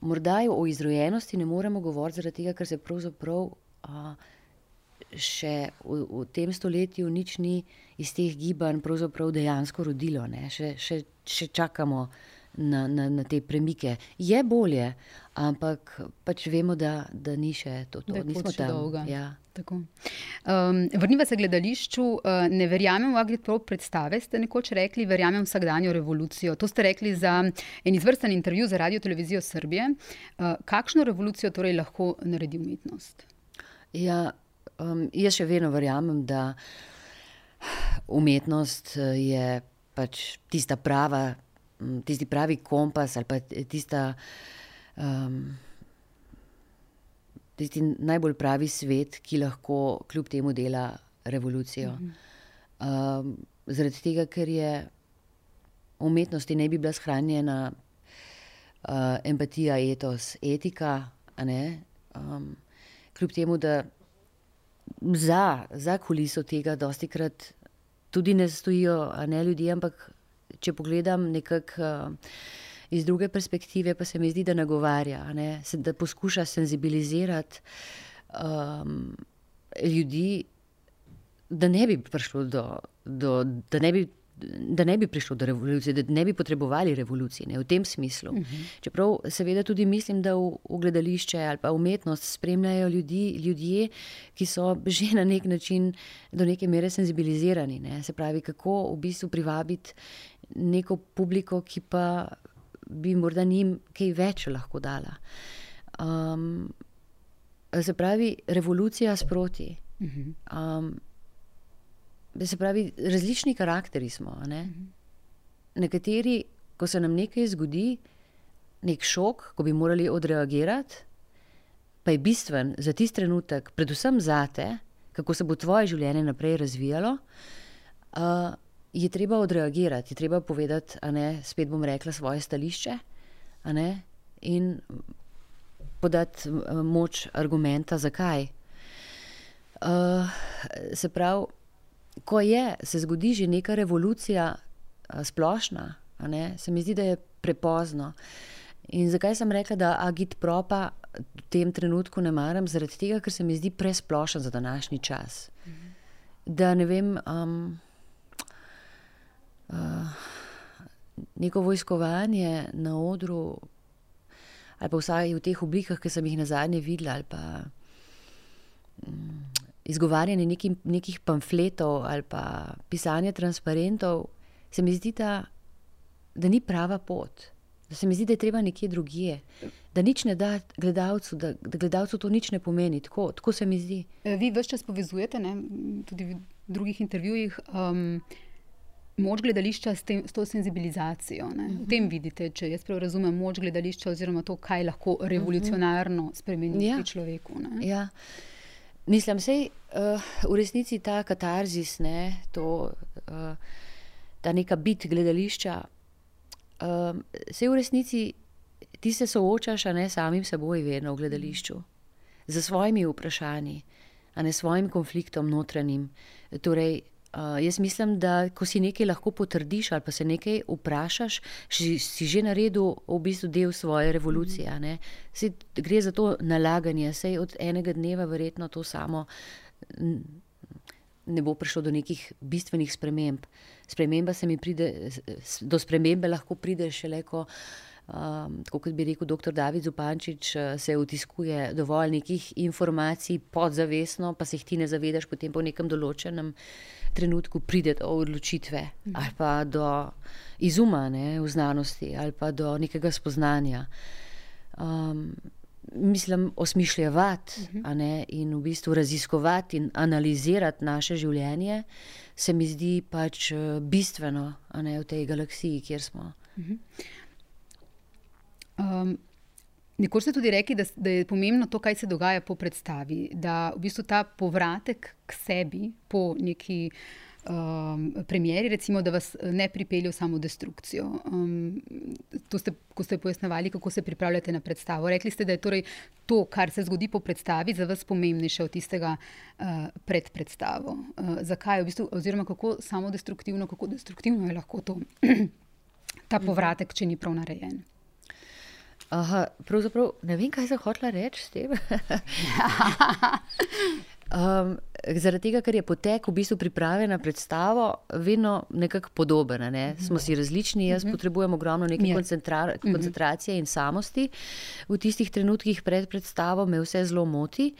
morda o izrojenosti ne moremo govoriti, zaradi tega, ker se pravzaprav. Uh, Še v, v tem stoletju nič ni iz teh gibanj dejansko rodilo, še, še, še čakamo na, na, na te premike. Je bolje, ampak pač vemo, da, da ni še to, to. nismo tam dolgo. Ja. Um, Vrniva se gledališču, uh, ne verjamem v agriprov predstave, ste nekoč rekli, verjamem v vsakdanjo revolucijo. To ste rekli za en izvrsten intervju za radio televizijo Srbije. Uh, kakšno revolucijo torej lahko naredi umetnost? Ja, um, jaz še vedno verjamem, da umetnost uh, je pač tista prava tisti pravi kompas ali pa tista, um, tisti najbolj pravi svet, ki lahko kljub temu dela revolucijo. Mm -hmm. um, zaradi tega, ker je umetnosti ne bi bila shranjena uh, empatija, etos, etika, um, kljub temu, da za, za kuliso tega dosti krat. Tudi ne stojijo ne ljudje, ampak če pogledam nekako uh, iz druge perspektive, pa se mi zdi, da nagovarja, ne? da poskuša senzibilizirati um, ljudi, da ne bi prišlo do. do da ne bi da ne bi prišlo do revolucije, da ne bi potrebovali revolucije ne, v tem smislu. Uh mhm. -huh. Čeprav seveda tudi mislim, da v, v gledališče ali pa umetnost spremljajo ljudi, ljudje, ki so že na nek način do neke mere senzibilizirani. Ne. Se pravi, kako v bistvu privabiti neko publiko, ki pa bi morda njim kaj več lahko dala. Um, se pravi, revolucija sproti. Um, se pravi, različni karakteri smo. Ne? Nekateri, ko se nam nekaj zgodi, nek šok, ko bi morali odreagirati, pa je bistven za tisti trenutek, predvsem za te, kako se bo tvoje življenje naprej razvijalo. Uh, je treba odreagirati, je treba povedati, ne, spet bom rekla svoje stališče ne, in podati moč argumenta, zakaj. Uh, se pravi, ko je, se zgodi že neka revolucija, uh, splošna, ne, se mi zdi, da je prepozno. In zakaj sem rekla, da agit propa v tem trenutku ne maram? Zaradi tega, ker se mi zdi presplošen za današnji čas. Mhm. Da ne vem. Um, neko vojskovanje na odru, ali pa vsaj v teh oblikah, ki sem jih na zadnje videla, ali pa um, izgovarjanje neki, nekih pamfletov ali pa pisanje transparentov, se mi zdi, da, da ni prava pot. Da se mi zdi, da je treba nekje drugje, da nič ne da gledalcu, da, da gledalcu to nič ne pomeni. Tako, tako se mi zdi. E, vi vse čas povezujete, ne? tudi v drugih intervjujih, um, moč gledališča s, tem, s to senzibilizacijo. Ne? V tem vidite, če jaz prav razumem, moč gledališča oziroma to, kaj lahko revolucionarno spremeni ja. človeku. Ne? Ja. Mislim, je uh, v resnici ta katarzis, ne, to, uh, ta neka bit gledališča. Um, se v resnici ti se soočaš, ne samim seboj, vedno v gledališču, z svojimi vprašanji, a ne svojim konfliktom notranjim. Torej, uh, jaz mislim, da ko si nekaj lahko potrdiš ali pa se nekaj vprašaš, si, si že naredil v bistvu del svoje revolucije. Sej, gre za to nalaganje, sej od enega dneva verjetno to samo ne bo prišlo do nekih bistvenih sprememb. Sprememba se mi pride, do spremembe lahko pride šele, ko, um, kot bi rekel dr. David Zupančič, se vtiskuje dovolj nekih informacij podzavestno, pa se jih ti ne zavedaš, potem po nekem določenem trenutku pride do odločitve mhm. ali pa do izuma ne, v znanosti ali pa do nekega spoznanja. Um, mislim, osmišljati uh -huh. ne, in v bistvu raziskovati in analizirati naše življenje, se mi zdi pač eh, bistveno ne, v tej galaksiji, kjer smo. Uh -huh. um, Nekoč ste tudi rekli, da, da je pomembno to, kaj se dogaja po predstavi, da v bistvu ta povratek k sebi po neki um, premjeri, recimo, da vas ne pripelje v samo destrukcijo. Um, to ste, ko ste pojasnjevali, kako se pripravljate na predstavo. Rekli ste, da je torej to, kar se zgodi po predstavi, za vas pomembnejše od tistega uh, pred predstavo. Uh, zakaj, v bistvu, oziroma kako samo destruktivno, kako destruktivno je lahko to, ta povratek, če ni prav narejen. Aha, pravzaprav ne vem, kaj sem hotela reči s tem. um, zaradi tega, ker je potek v bistvu priprave na predstavo vedno nekako podoben. Ne? Smo si različni, jaz uh mhm. -huh. potrebujem ogromno neke koncentra mhm. koncentracije in samosti. V tistih trenutkih pred predstavo me vse zelo moti.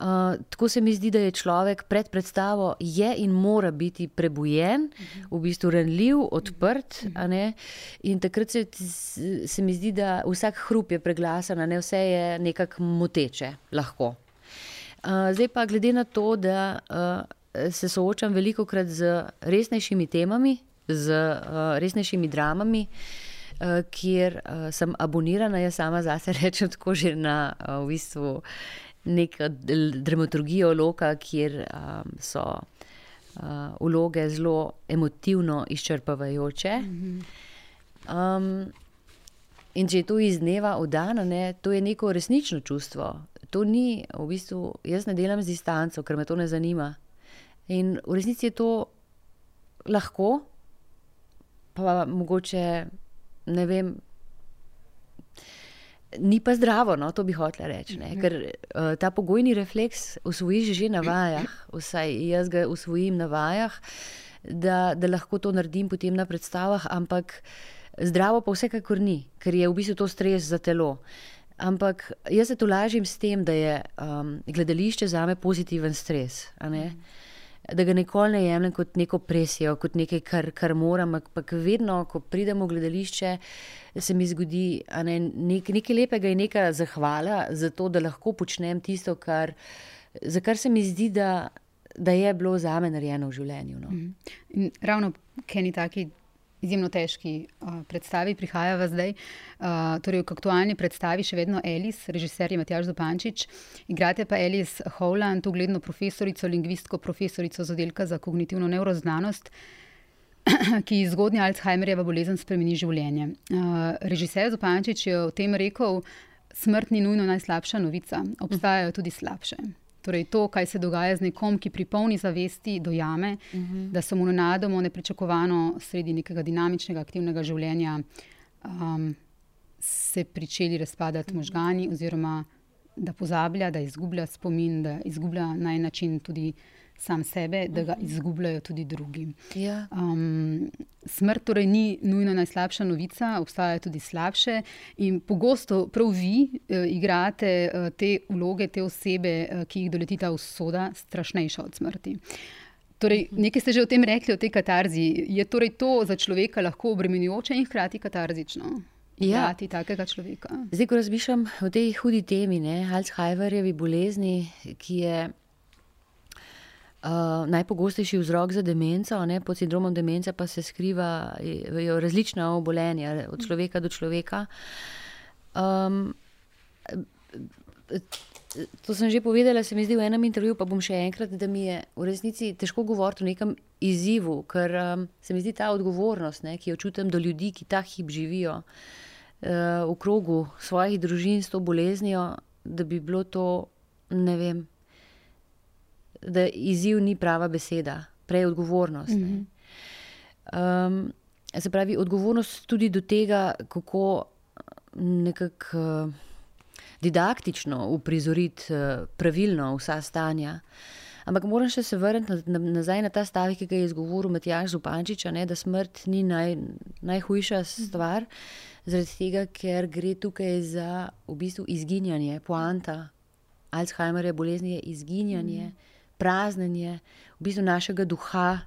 Uh, tako se mi zdi, da je človek pred predstavo in mora biti prebujen, v bistvu ranljiv, odprt. In takrat se, se mi zdi, da vsak hrup je preglasen, ne vse je nekako moteče, lahko. Uh, zdaj pa, glede na to, da uh, se soočam veliko krat z resnejšimi temami, z uh, resnejšimi dramami, uh, kjer uh, sem abonirana, jaz sama zase rečem, tako že na uh, v bistvu neko dramaturgijo loka, kjer um, so uh, vloge zelo emotivno izčrpavajoče. Um, in če je to iz dneva v dan, ne, to je neko resnično čustvo to ni, v bistvu, jaz ne delam z distanco, ker me to ne zanima. In v resnici je to lahko, pa mogoče ne vem. Ni pa zdravo, no, to bi hotel reči. Ne? Ker uh, ta pogojni refleks usvojiš že na vajah, vsaj jaz ga usvojim na vajah, da, da lahko to naredim potem na predstavah, ampak zdravo pa vsekakor ni, ker je v bistvu to stres za telo. Uh, Ampak jaz se tu lažim s tem, da je um, gledališče za me pozitiven stres. Da ga nikoli ne jemljem kot neko presijo, kot nekaj, kar, kar moram. Ampak vedno, ko pridemo v gledališče, se mi zgodi ne, nek, nekaj lepega in neka zahvala za to, da lahko počnem tisto, kar, za kar se mi zdi, da, da je bilo za me narejeno v življenju. No. In ravno Kenny taki. Izjemno težki uh, predstavi, prihaja v zdaj. Uh, torej, v aktualni predstavi še vedno Elis, režiser je Matjaš Zopančič, igrate pa Elis Howland, ugledno profesorico, lingvistko, profesorico z oddelka za kognitivno neuroznanost, ki zgodnja Alzheimerjeva bolezen spremeni življenje. Uh, režiser Zopančič je o tem rekel: Smrt ni nujno najslabša novica, obstajajo tudi slabše. Torej, to, kaj se dogaja z nekom, ki pri polni zavesti dojame, uh Mhm. -huh. da so mu nenadoma, nepričakovano, sredi nekega dinamičnega, aktivnega življenja, um, se začeli razpadati možgani, oziroma da pozablja, da izgublja spomin, da izgublja na en način tudi sam sebe, da ga izgubljajo tudi drugi. Ja. Um, smrt torej ni nujno najslabša novica, obstajajo tudi slabše. In pogosto prav vi uh, igrate uh, te vloge, te osebe, uh, ki jih doletita usoda, strašnejša od smrti. Torej, nekaj ste že o tem rekli, o tej katarzi. Je torej to za človeka lahko obremenjujoče in hkrati katarzično? Ja. Igrati takega človeka. Zdaj, ko razmišljam o tej hudi temi, ne, Alzheimerjevi bolezni, ki je uh, najpogostejši vzrok za demenco, ne, pod sindromom demence pa se skrivajo različna obolenja, od človeka do človeka. Um, to sem že povedala, se mi zdi v enem intervjuju, pa bom še enkrat, da mi je v resnici težko govoriti o nekem izzivu, ker um, se mi zdi ta odgovornost, ne, ki jo čutim do ljudi, ki ta hip živijo uh, v krogu svojih družin s to boleznijo, da bi bilo to, ne vem, da izziv ni prava beseda, prej odgovornost. Mm -hmm. um, se pravi, odgovornost tudi do tega, kako nekako uh, didaktično uprizoriti uh, pravilno vsa stanja. Ampak moram še se vrniti na, na, nazaj na ta stavek, ki ga je izgovoril Matjaš Zupančič, da smrt ni naj, najhujša stvar, zaradi tega, ker gre tukaj za v bistvu izginjanje, poanta Alzheimerja bolezni je izginjanje, mm. Praznjenje v bistvu našega duha,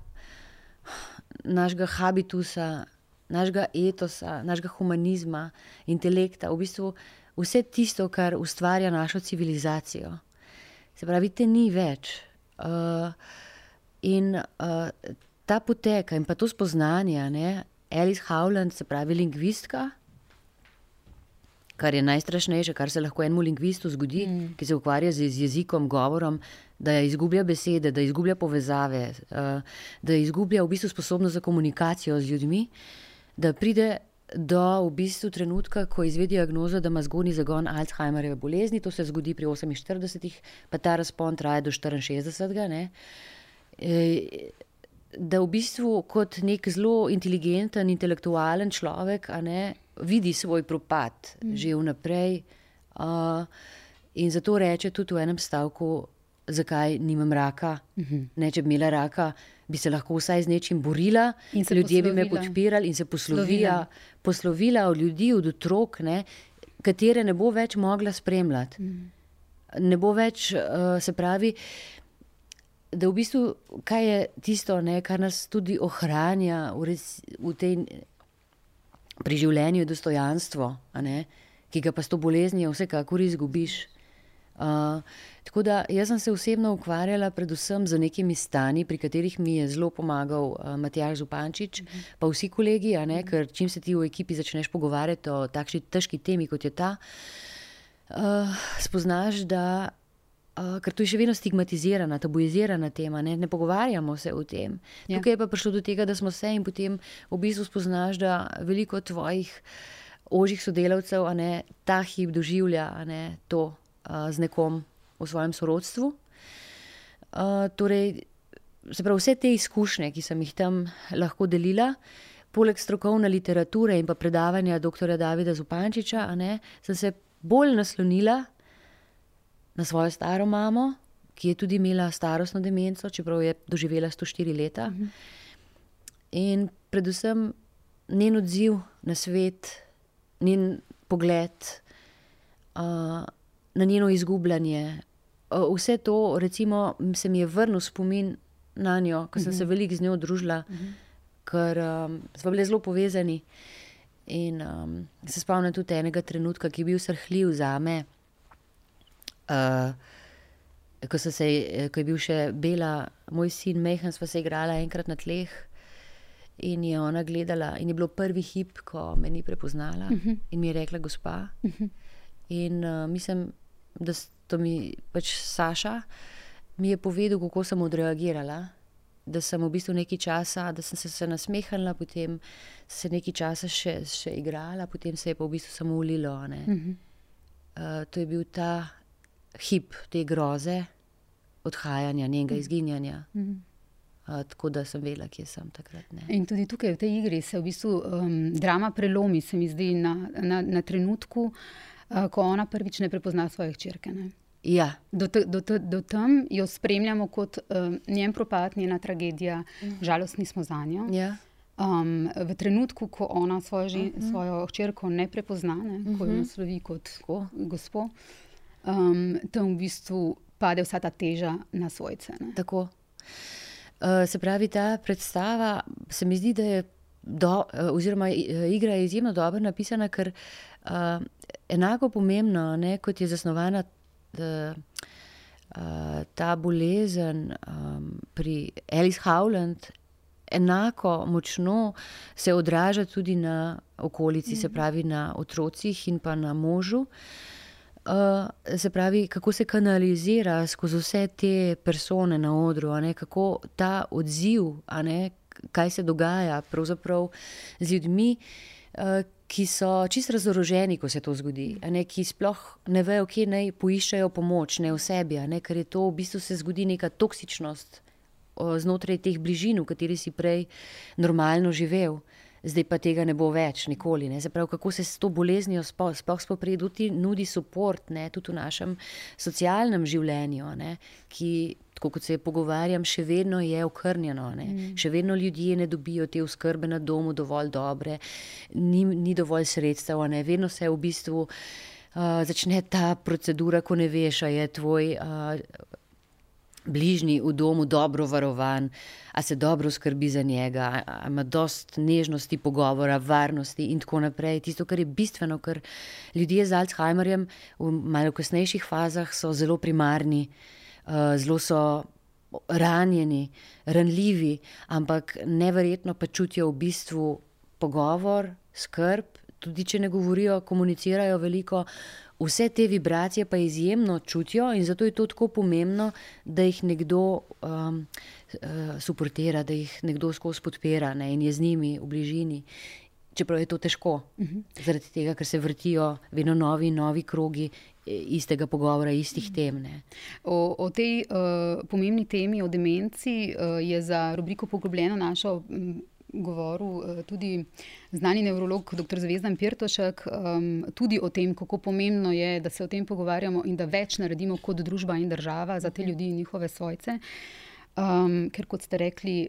našega habitusa, našega etosa, našega humanizma, intelekta, v bistvu vse tisto, kar ustvarja našo civilizacijo. Se pravi, te ni več. Uh, in uh, ta poteka in pa to spoznanje, ne, Alice Howland, se pravi, lingvistka, kar je najstrašnejše, kar se lahko enemu lingvistu zgodi, mm. ki se ukvarja z, z jezikom, govorom, da izgublja besede, da izgublja povezave, uh, da izgublja v bistvu sposobnost za komunikacijo z ljudmi, da pride do v bistvu trenutka, ko izvedi diagnozo, da ima zgodni zagon Alzheimerjeve bolezni, to se zgodi pri 48, pa ta razpon traja do 64. Ne? E, da v bistvu kot nek zelo inteligenten, intelektualen človek ne, vidi svoj propad mm. že vnaprej. Uh, in zato reče tudi v enem stavku, zakaj nimam raka. Mm -hmm. ne, če bi imela raka, bi se lahko vsaj z nečim borila, ljudje bi me podpirali in se poslovila, poslovila od ljudi, od otrok, ne, katere ne bo več mogla spremljati. Mm. Ne bo več, uh, se pravi, da v bistvu, kaj je tisto, ne, kar nas tudi ohranja v, res, v tej. Pri življenju je dostojanstvo, ki ga pa s to boleznijo vsekakor izgubiš. Uh, tako da jaz sem se osebno ukvarjala predvsem z nekimi stanji, pri katerih mi je zelo pomagal uh, Matjaž Zupančič, mm -hmm. pa vsi kolegi, ne, ker čim se ti v ekipi začneš pogovarjati o takšni težki temi, kot je ta, uh, spoznaš, da. Uh, ker to je še vedno stigmatizirana, tabuizirana tema, ne, ne pogovarjamo se o tem. Ja. Tukaj je pa prišlo do tega, da smo se in potem v bistvu spoznaš, da veliko tvojih ožjih sodelavcev ne, ta hip doživlja ne, to z nekom v svojem sorodstvu. Uh, torej, se pravi, vse te izkušnje, ki sem jih tam lahko delila, poleg strokovne literature in pa predavanja dr. Davida Zupančiča, ne, sem se bolj naslonila na svojo staro mamo, ki je tudi imela starostno demenco, čeprav je doživela 104 leta. Mhm. In predvsem njen odziv na svet, njen pogled. Uh, na njeno izgubljanje. Vse to, recimo, se mi je vrnil spomin na njo, ker sem se veliko z njo družila, ker um, smo bili zelo povezani. In um, se spomnim tudi enega trenutka, ki je bil srhljiv za me. Uh, ko, se, ko je bil še Bela, moj sin, mehen, smo se igrali enkrat na tleh. In je ona gledala, in je bilo prvi hip, ko me ni prepoznala, uh Mhm. -huh. in mi je rekla, gospa. Uh -huh. In uh, mislim, da to mi pač Saša mi je povedal, kako sem odreagirala. Da sem v bistvu nekaj časa, da sem se, se nasmehala, potem se nekaj časa še, še igrala, potem se je pa v bistvu samo ulilo. Uh -huh. uh, to je bil ta hip te groze, odhajanja, njenega izginjanja. Uh -huh. Uh, tako da sem vedela, kje sem takrat. Ne. In tudi tukaj v tej igri se v bistvu um, drama prelomi, se mi zdi, na, na, na trenutku, uh, ko ona prvič ne prepozna svoje hčerke. Ne? Ja. Do, te, do, te, do tam jo spremljamo kot um, njen propad, njena tragedija, žalostni smo za njo. Ja. Um, v trenutku, ko ona svojo, žen, uh -huh. svojo hčerko ne prepozna, ne, ko jo naslovi kot gospod, um, tam v bistvu pade vsa ta teža na svojce. Ne. Tako. Uh, se pravi, ta predstava se mi zdi, da je, do, uh, oziroma igra je izjemno dobro napisana, ker uh, enako pomembno, ne, kot je zasnovana ta, uh, ta bolezen um, pri Alice Howland, enako močno se odraža tudi na okolici, mm -hmm. se pravi na otrocih in pa na možu. Uh, se pravi, kako se kanalizira skozi vse te persone na odru, ne, kako ta odziv, ne, kaj se dogaja z ljudmi, uh, ki so čist razoroženi, ko se to zgodi, ne, ki sploh ne vejo, kje naj poiščejo pomoč, ne v sebi, ne, ker je to v bistvu se zgodi neka toksičnost uh, znotraj teh bližin, v kateri si prej normalno živel zdaj pa tega ne bo več, nikoli. Ne. Pravi, kako se s to boleznijo sploh spoprijeti, nudi podpor, tudi v našem socialnem življenju, ne, ki, kot se pogovarjam, še vedno je okrnjeno. Mm. Še vedno ljudje ne dobijo te oskrbe na domu dovolj dobre, ni, ni dovolj sredstev, ne. vedno se v bistvu. Uh, začne ta procedura, ko ne veš, ali je tvoj uh, bližnji v domu dobro varovan, a se dobro skrbi za njega, a ima dost nežnosti, pogovora, varnosti in tako naprej. Tisto, kar je bistveno, ker ljudje z Alzheimerjem v malo kasnejših fazah so zelo primarni, zelo so ranjeni, ranljivi, ampak neverjetno pa čutijo v bistvu pogovor, skrb, tudi če ne govorijo, komunicirajo veliko. Vse te vibracije pa izjemno čutijo, in zato je to tako pomembno, da jih nekdo um, uh, suportira, da jih nekdo skozi podpira ne, in je z njimi v bližini. Čeprav je to težko, uh -huh. zaradi tega, ker se vrtijo vedno novi novi krogi istega pogovora, istih tem. O, o tej uh, pomembni temi, o demenci, uh, je za rubriko Poglobljeno našo. Um, govoril tudi znani nevrolog dr. Zvezdan Pirtošek, um, tudi o tem, kako pomembno je, da se o tem pogovarjamo in da več naredimo kot družba in država za te ljudi in njihove svojce. Um, ker, kot ste rekli,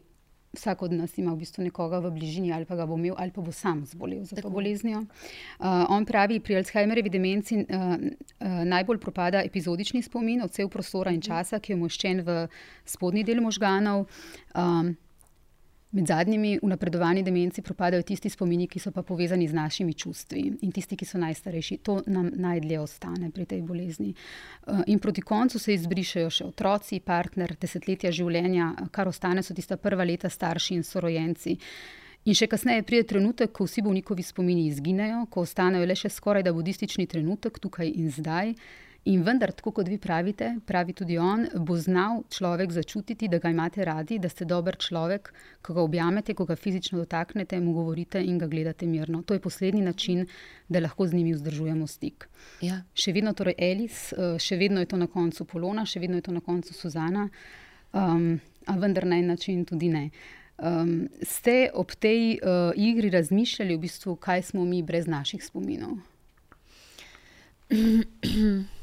vsak od nas ima v bistvu nekoga v bližini, ali pa ga bo imel, ali pa bo sam zbolel za to boleznijo. Uh, on pravi, pri Alzheimerjevi demenci uh, uh, najbolj propada epizodični spomin, odsev prostora in časa, ki je umoščen v spodnji del možganov. Um, Med zadnjimi v napredovanju demenci propadajo tisti spomini, ki so pa povezani z našimi čustvi in tisti, ki so najstarejši. To nam najdlje ostane pri tej bolezni. In proti koncu se izbrišajo še otroci, partner, desetletja življenja, kar ostane so tista prva leta starši in sorojenci. In še kasneje pride trenutek, ko vsi bolnikovi spomini izginejo, ko ostanejo le še skoraj da budistični trenutek tukaj in zdaj. In vendar, tako kot vi pravite, pravi tudi on, bo znal človek začutiti, da ga imate radi, da ste dober človek, ko ga objamete, ko ga fizično dotaknete, mu govorite in ga gledate mirno. To je poslednji način, da lahko z njimi vzdržujemo stik. Ja. Še vedno torej Elis, še vedno je to na koncu Polona, še vedno je to na koncu Suzana, um, a vendar na en način tudi ne. Um, ste ob tej uh, igri razmišljali, v bistvu, kaj smo mi brez naših spominov?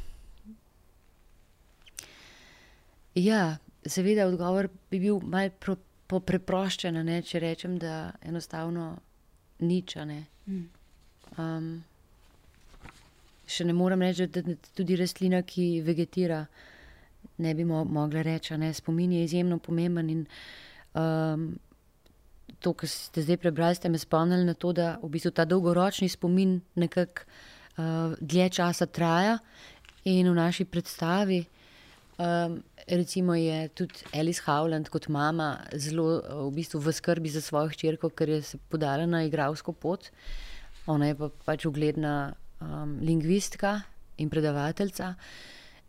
Ja, seveda, odgovor bi bil malo preproščen, če rečem, da enostavno nič. Ne. Um, še ne morem reči, da tudi rastlina, ki vegetira, ne bi mo mogla reči. Ne. Spomin je izjemno pomemben. In, um, to, kar ste zdaj prebrali, ste me spomnili na to, da v bistvu ta dolgoročni spomin nekako uh, dlje časa traja in v naši predstavi Um, recimo je tudi Alice Howland kot mama zelo v, bistvu v skrbi za svojo hčerko, ker je se podala na igralsko pot. Ona je pa pač ugledna um, lingvistka in predavateljica.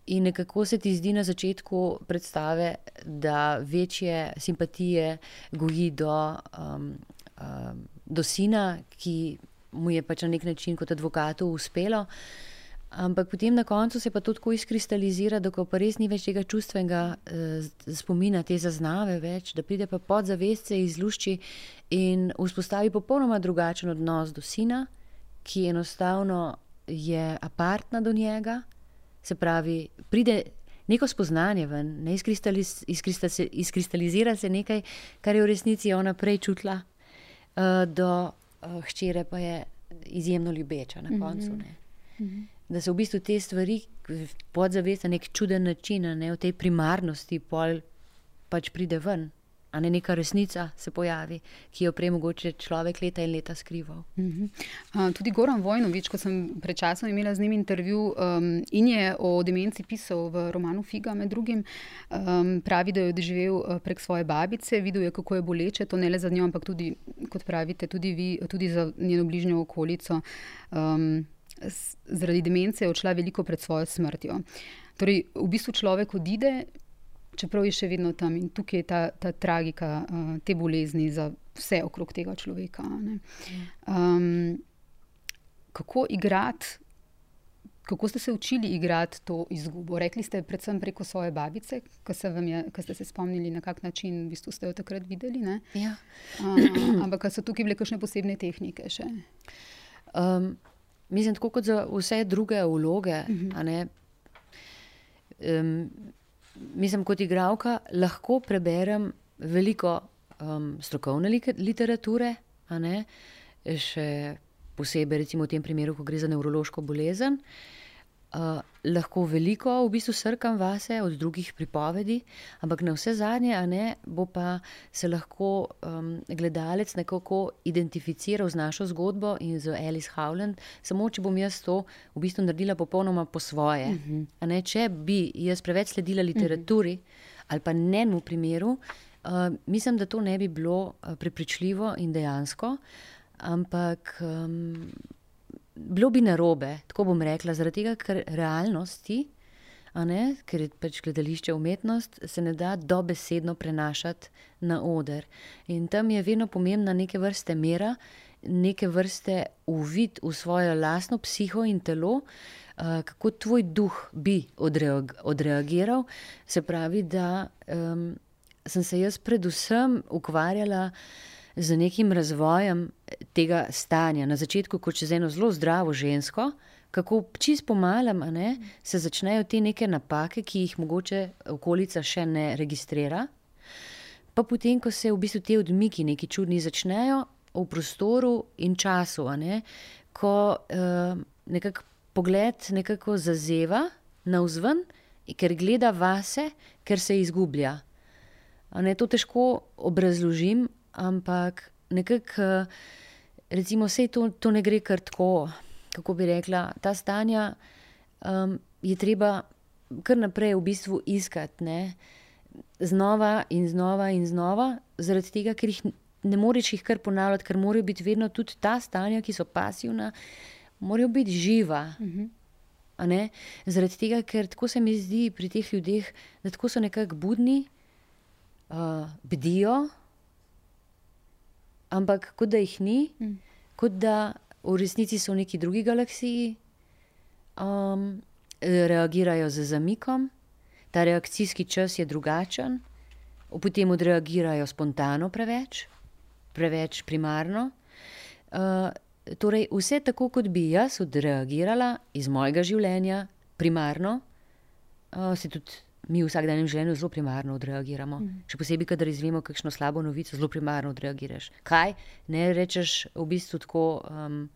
In nekako se ti zdi na začetku predstave, da večje simpatije goji do, um, um, do sina, ki mu je pač na nek način kot advokatu uspelo. Ampak potem na koncu se pa to tako izkristalizira, da pa res ni več tega čustvenega eh, spomina, te zaznave več, da pride pa podzavest se izlušči in vzpostavi popolnoma drugačen odnos do sina, ki enostavno je apartna do njega, se pravi, pride neko spoznanje ven, ne izkristaliz, izkristaliz, izkristalizira se nekaj, kar je v resnici ona prej čutila, eh, do eh, hčere pa je izjemno ljubeča na koncu. Mm -hmm da se v bistvu te stvari podzavest na nek čuden način, ne v tej primarnosti, pol pač pride ven. A ne neka resnica se pojavi, ki jo prej mogoče človek leta in leta skrival. Uh -huh. uh, tudi Goran Vojnovič, ko sem pred časom imela z njim intervju um, in je o demenci pisal v romanu Figa, med drugim, um, pravi, da je doživel uh, prek svoje babice, videl je, kako je boleče, to ne le za njo, ampak tudi, kot pravite, tudi vi, tudi za njeno bližnjo okolico. Um, zaradi demence je odšla veliko pred svojo smrtjo. Torej, v bistvu človek odide, čeprav je še vedno tam in tukaj je ta, ta tragika uh, te bolezni za vse okrog tega človeka. Um, kako igrati? Kako ste se učili igrati to izgubo? Rekli ste, predvsem preko svoje babice, ki ste se spomnili, na kak način v bistvu ste jo takrat videli. Ja. Uh, ampak so tukaj bile kakšne posebne tehnike? Um, Mislim, tako kot za vse druge vloge. Uh -huh. um, mislim, kot igralka lahko preberem veliko um, strokovne literature, še posebej recimo v tem primeru, ko gre za nevrološko bolezen. Uh, Uh, lahko veliko v bistvu srkam vase od drugih pripovedi, ampak na vse zadnje, a ne, bo pa se lahko um, gledalec nekako identificiral z našo zgodbo in z Alice Howland, samo če bom jaz to v bistvu naredila popolnoma po svoje. Uh mhm. -huh. ne, če bi jaz preveč sledila literaturi uh -huh. ali pa njenemu primeru, uh, mislim, da to ne bi bilo uh, prepričljivo in dejansko, ampak. Um, bilo bi narobe, tako bom rekla, zaradi tega, ker realnosti, ne, ker je pač gledališče umetnost, se ne da dobesedno prenašati na oder. In tam je vedno pomembna neke vrste mera, neke vrste uvid v svojo lastno psiho in telo. Uh, kako tvoj duh bi odreag odreagiral, se pravi, da um, sem se jaz predvsem ukvarjala uh, z nekim razvojem tega stanja. Na začetku, kot če z eno zelo zdravo žensko, kako čist pomalem ne, se začnejo te neke napake, ki jih mogoče okolica še ne registrira. Pa potem, ko se v bistvu te odmiki, neki čudni, začnejo v prostoru in času, ne, ko uh, nekako pogled nekako zazeva na vzven, ker gleda vase, ker se izgublja. Ne, to težko obrazložim, ampak nekako, recimo, vse to, to ne gre kar tako, kako bi rekla. Ta stanja um, je treba kar naprej v bistvu iskati, ne? znova in znova in znova, zaradi tega, ker jih ne moreš jih kar ponavljati, ker morajo biti vedno tudi ta stanja, ki so pasivna, morajo biti živa. Uh -huh. Zaradi tega, ker tako se mi zdi pri teh ljudeh, da tako so nekako budni, uh, bdijo, ampak kot da jih ni, mm. kot da v resnici so v neki drugi galaksiji, um, reagirajo z zamikom, ta reakcijski čas je drugačen, potem odreagirajo spontano, preveč, preveč primarno. Uh, torej, vse tako, kot bi jaz odreagirala iz mojega življenja, primarno, uh, se tudi mi v vsakdanjem življenju zelo primarno odreagiramo. Mm. Še posebej, kadar izvemo kakšno slabo novico, zelo primarno odreagiraš. Kaj ne rečeš v bistvu tako. Um,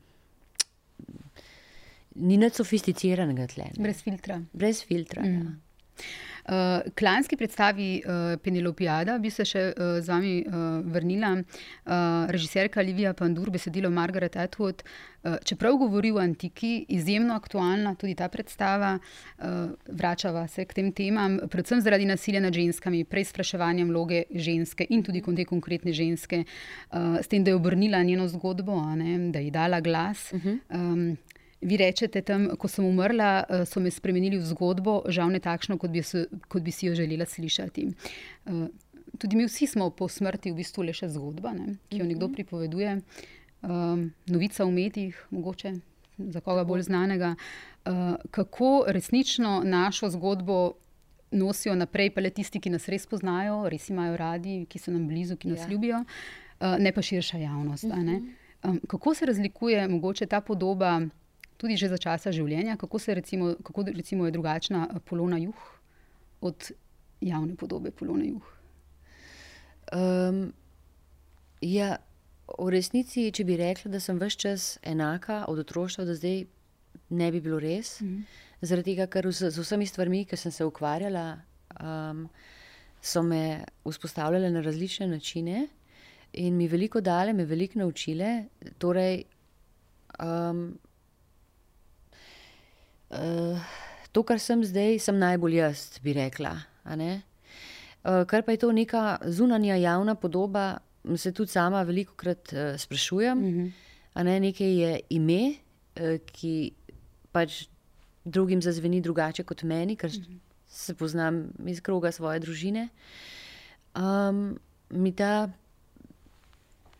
Ni nič sofisticiranega tle. Brez filtra. Brez filtra. Mm. Ja. Uh, klanski predstavi uh, Penelopijada bi se še uh, z vami uh, vrnila. Uh, režiserka Livija Pandur, besedilo Margaret Atwood. Uh, čeprav govori o antiki, izjemno aktualna tudi ta predstava, uh, vračava se k tem temam, predvsem zaradi nasilja nad ženskami, prej spraševanjem vloge ženske in tudi te konkretne ženske, uh, s tem, da je obrnila njeno zgodbo, ne, da je dala glas. Uh -huh. um, Vi rečete tam, ko sem umrla, eh, so me spremenili v zgodbo, žal ne takšno, kot bi, so, kot bi si jo želela slišati. Eh, tudi mi vsi smo po smrti v bistvu le še zgodba, ne, ki jo nekdo mhm. pripoveduje, um, novica v medijih, mogoče za koga bolj znanega. Uh, kako resnično našo zgodbo nosijo naprej, pa le tisti, ki nas res poznajo, res imajo radi, ki so nam blizu, ki nas ja. ljubijo, uh, ne pa širša javnost. Uh -huh. um, kako se razlikuje mogoče ta podoba? Tudi že za časa življenja, kako, recimo, kako recimo je drugačna eh, polona juh od javne podobe polona juh? Um, ja, v resnici, če bi rekla, da sem vse čas enaka od otroštva do zdaj, ne bi bilo res. Mm. Zaradi tega, ker z, z vsemi stvarmi, ki sem se ukvarjala, um, so me vzpostavljale na različne načine in mi veliko dale, me veliko naučile. Torej, um, Uh, to, kar sem zdaj, sem najbolj jaz, bi rekla. Uh, kar pa je to neka zunanja javna podoba, se tudi sama veliko krat uh, sprašujem. Mm -hmm. ne? Nekaj je ime, uh, ki pač drugim zazveni drugače kot meni, ker mm -hmm. se poznam iz kroga svoje družine. Um, mi ta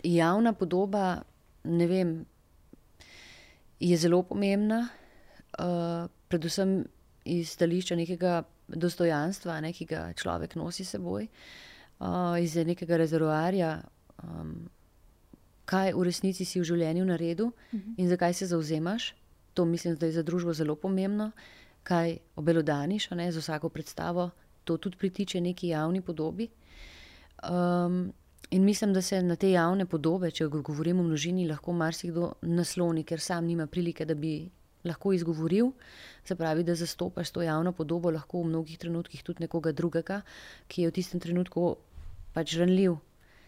javna podoba, ne vem, je zelo pomembna. Eh, predvsem iz stališča nekega dostojanstva, ne, ki ga človek nosi seboj, uh, iz nekega rezervoarja, um, kaj v resnici si v življenju naredil mhm. in zakaj se zauzemaš. To mislim, da je za družbo zelo pomembno, kaj obelodaniš, ne, z vsako predstavo. To tudi pritiče neki javni podobi. Um, in mislim, da se na te javne podobe, če govorimo o množini, lahko marsikdo nasloni, ker sam nima prilike, da bi lahko izgovoril, se pravi, da zastopaš to javno podobo, lahko v mnogih trenutkih tudi nekoga drugega, ki je v tistem trenutku pač ranljiv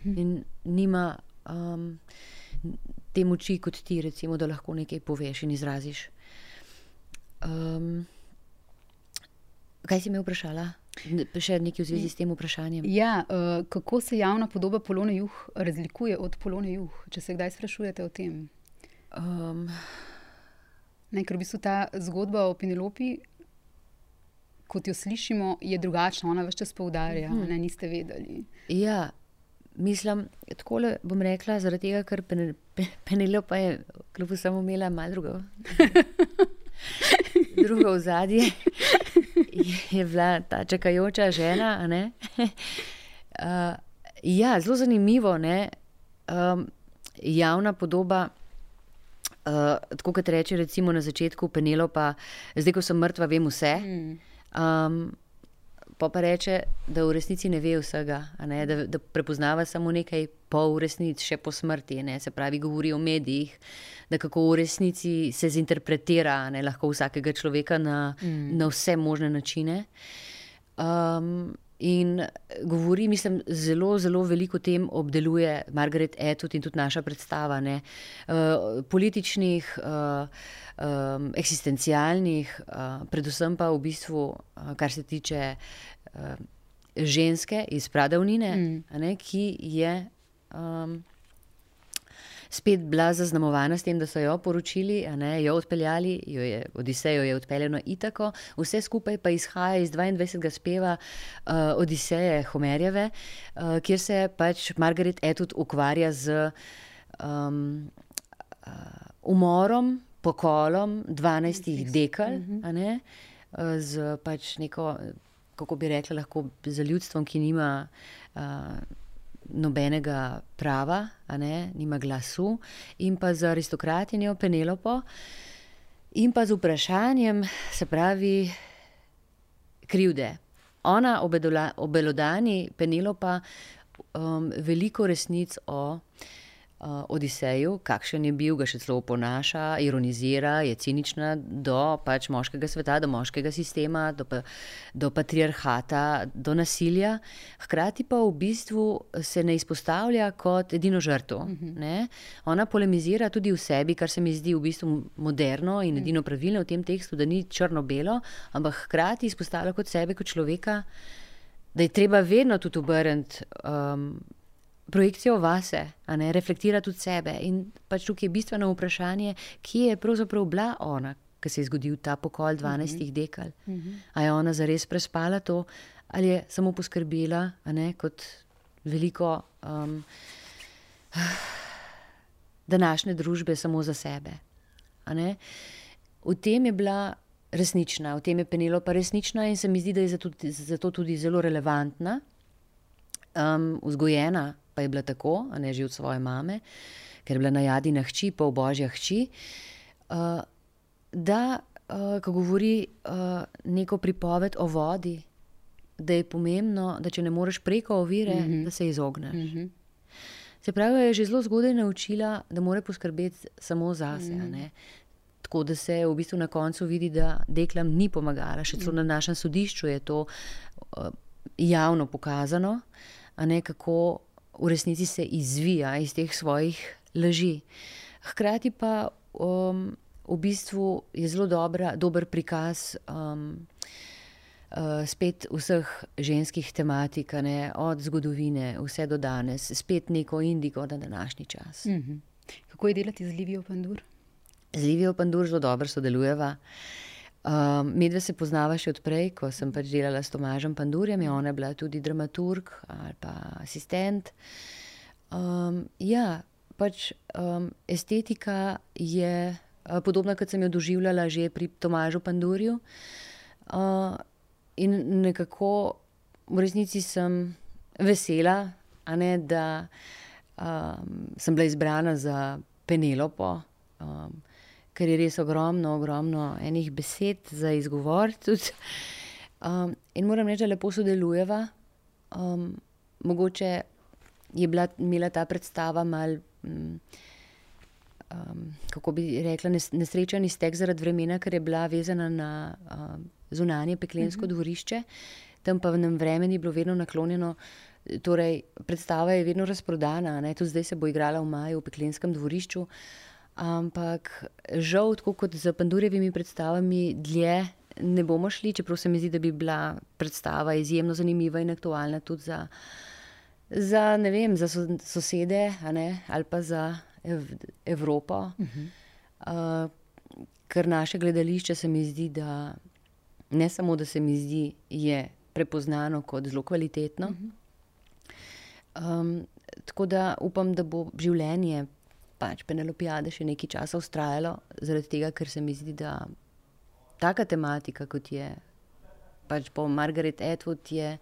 hm. in nima um, te moči kot ti, recimo, da lahko nekaj poveš in izraziš. Um, kaj si me vprašala? Še nekaj v zvezi s tem vprašanjem. Ja, uh, kako se javna podoba polone juh razlikuje od polone juh, če se kdaj sprašujete o tem? Um, Ne, ker v bistvu ta zgodba o Penelopi, kot jo slišimo, je drugačna. Ona več čas poudarja, da hmm. niste vedeli. Ja, mislim, tako le bom rekla, zaradi tega, ker Penelopa je kljub vsemu imela malo drugo. drugo v zadnji je bila ta čakajoča žena. Uh, ja, zelo zanimivo je um, javna podoba. Uh, tako kot reče, recimo na začetku Penelopa, zdaj, ko sem mrtva, vem vse. Um, pa pa reče, da v resnici ne ve vsega, ne? da, da prepoznava samo nekaj pol resnic, še po smrti. Ne? Se pravi, govori o medijih, da kako v resnici se zinterpretira ne? lahko vsakega človeka na, mm. na vse možne načine. Um, In govori, mislim, zelo, zelo veliko tem obdeluje Margaret Atwood in tudi naša predstava. Uh, političnih, uh, um, eksistencialnih, uh, predvsem pa v bistvu, uh, kar se tiče uh, ženske iz Pradavnine, mm. ki je. Um, spet bila zaznamovana s tem, da so jo poročili, ne, jo odpeljali, jo je, Odisejo je odpeljano itako, vse skupaj pa izhaja iz 22. speva uh, Odiseje Homerjeve, uh, kjer se pač Margaret Etud ukvarja z um, uh, umorom, pokolom 12 dekal, ne, uh, z pač neko, kako bi rekla, lahko za ljudstvom, ki nima. Uh, nobenega prava, ne, nima glasu, in pa z aristokratinjo Penelopo, in pa z vprašanjem, se pravi, krivde. Ona obelodani Penelopa um, veliko resnic o uh, Odiseju, kakšen je bil, ga še celo oponaša, ironizira, je cinična do pač moškega sveta, do moškega sistema, do, do patriarhata, do nasilja. Hkrati pa v bistvu se ne izpostavlja kot edino žrtvo. Uh mhm. -huh. Ona polemizira tudi v sebi, kar se mi zdi v bistvu moderno in edino pravilno v tem tekstu, da ni črno-belo, ampak hkrati izpostavlja kot sebe, kot človeka. Da je treba vedno tudi obrniti um, projekcijo vase, ne reflektirati tudi sebe. In pač tukaj je bistveno vprašanje, kje je pravzaprav bila ona, ki se je zgodil ta pokol 12 uh -huh. dekal. Uh -huh. A je ona zares prespala to, ali je samo poskrbela, ne, kot veliko um, današnje družbe, samo za sebe. V tem je bila resnična, v tem je penelo pa resnična in se mi zdi, da je zato, zato tudi zelo relevantna, um, vzgojena pa je bila tako, a ne že od svoje mame, ker je bila najadina hči, pol božja hči. Uh, da, uh, ko govori uh, neko pripoved o vodi, da je pomembno, da če ne moreš preko ovire, mm -hmm. da se izogneš. Mm -hmm. Se pravi, je že zelo zgodaj naučila, da mora poskrbeti samo za sebe. Mm -hmm. Tako da se v bistvu na koncu vidi, da deklam ni pomagala. Še celo mm na našem sodišču je to uh, javno pokazano, ne, kako v resnici se izvija iz teh svojih laži. Hkrati pa um, v bistvu je zelo dobra, dober prikaz. Um, Uh, spet vseh ženskih tematik, ne, od zgodovine vse do danes, spet neko indigo na današnji čas. Mm -hmm. Kako je delati z Livijo Pandur? Z Livijo Pandur zelo dobro sodelujeva. Um, Medve se poznava še odprej, ko sem pač delala s Tomažem Pandurjem, ona je bila tudi dramaturg ali pa asistent. Um, ja, pač um, estetika je podobna, kot sem jo doživljala že pri Tomažu Pandurju. Uh, in nekako v resnici sem vesela, ne, da um, sem bila izbrana za Penelopo, um, ker je res ogromno, ogromno enih besed za izgovor. Um, in moram reči, da lepo sodelujeva. Um, mogoče je bila, imela ta predstava mal. Um, um, kako bi rekla, nesrečen iztek zaradi vremena, ker je bila vezana na um, zunanje peklensko uh mhm. -huh. dvorišče, tam pa v enem vremenu je bilo vedno naklonjeno. Torej, predstava je vedno razprodana, ne? tudi zdaj se bo igrala v maju v peklenskem dvorišču. Ampak žal, tako kot z Pandurjevimi predstavami, dlje ne bomo šli, čeprav se mi zdi, da bi bila predstava izjemno zanimiva in aktualna tudi za, za, vem, za sosede ali pa za Ev Evropo. Uh -huh. uh, ker naše gledališče se mi zdi, da ne samo, da se mi zdi, je prepoznano kot zelo kvalitetno. Uh -huh. um, tako da upam, da bo življenje pač Penelopijade še nekaj časa ustrajalo, zaradi tega, ker se mi zdi, da taka tematika, kot je pač po Margaret Atwood, je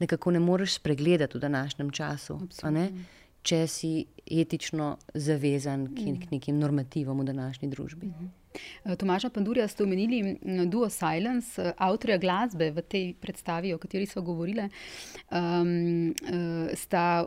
nekako ne moreš spregledati v današnjem času če si etično zavezan k, k nekim normativom v današnji družbi. Eh, Tomaža Pandurja ste omenili mm, Duo Silence, eh, avtorja glasbe v tej predstavi, o kateri smo govorili. Um, sta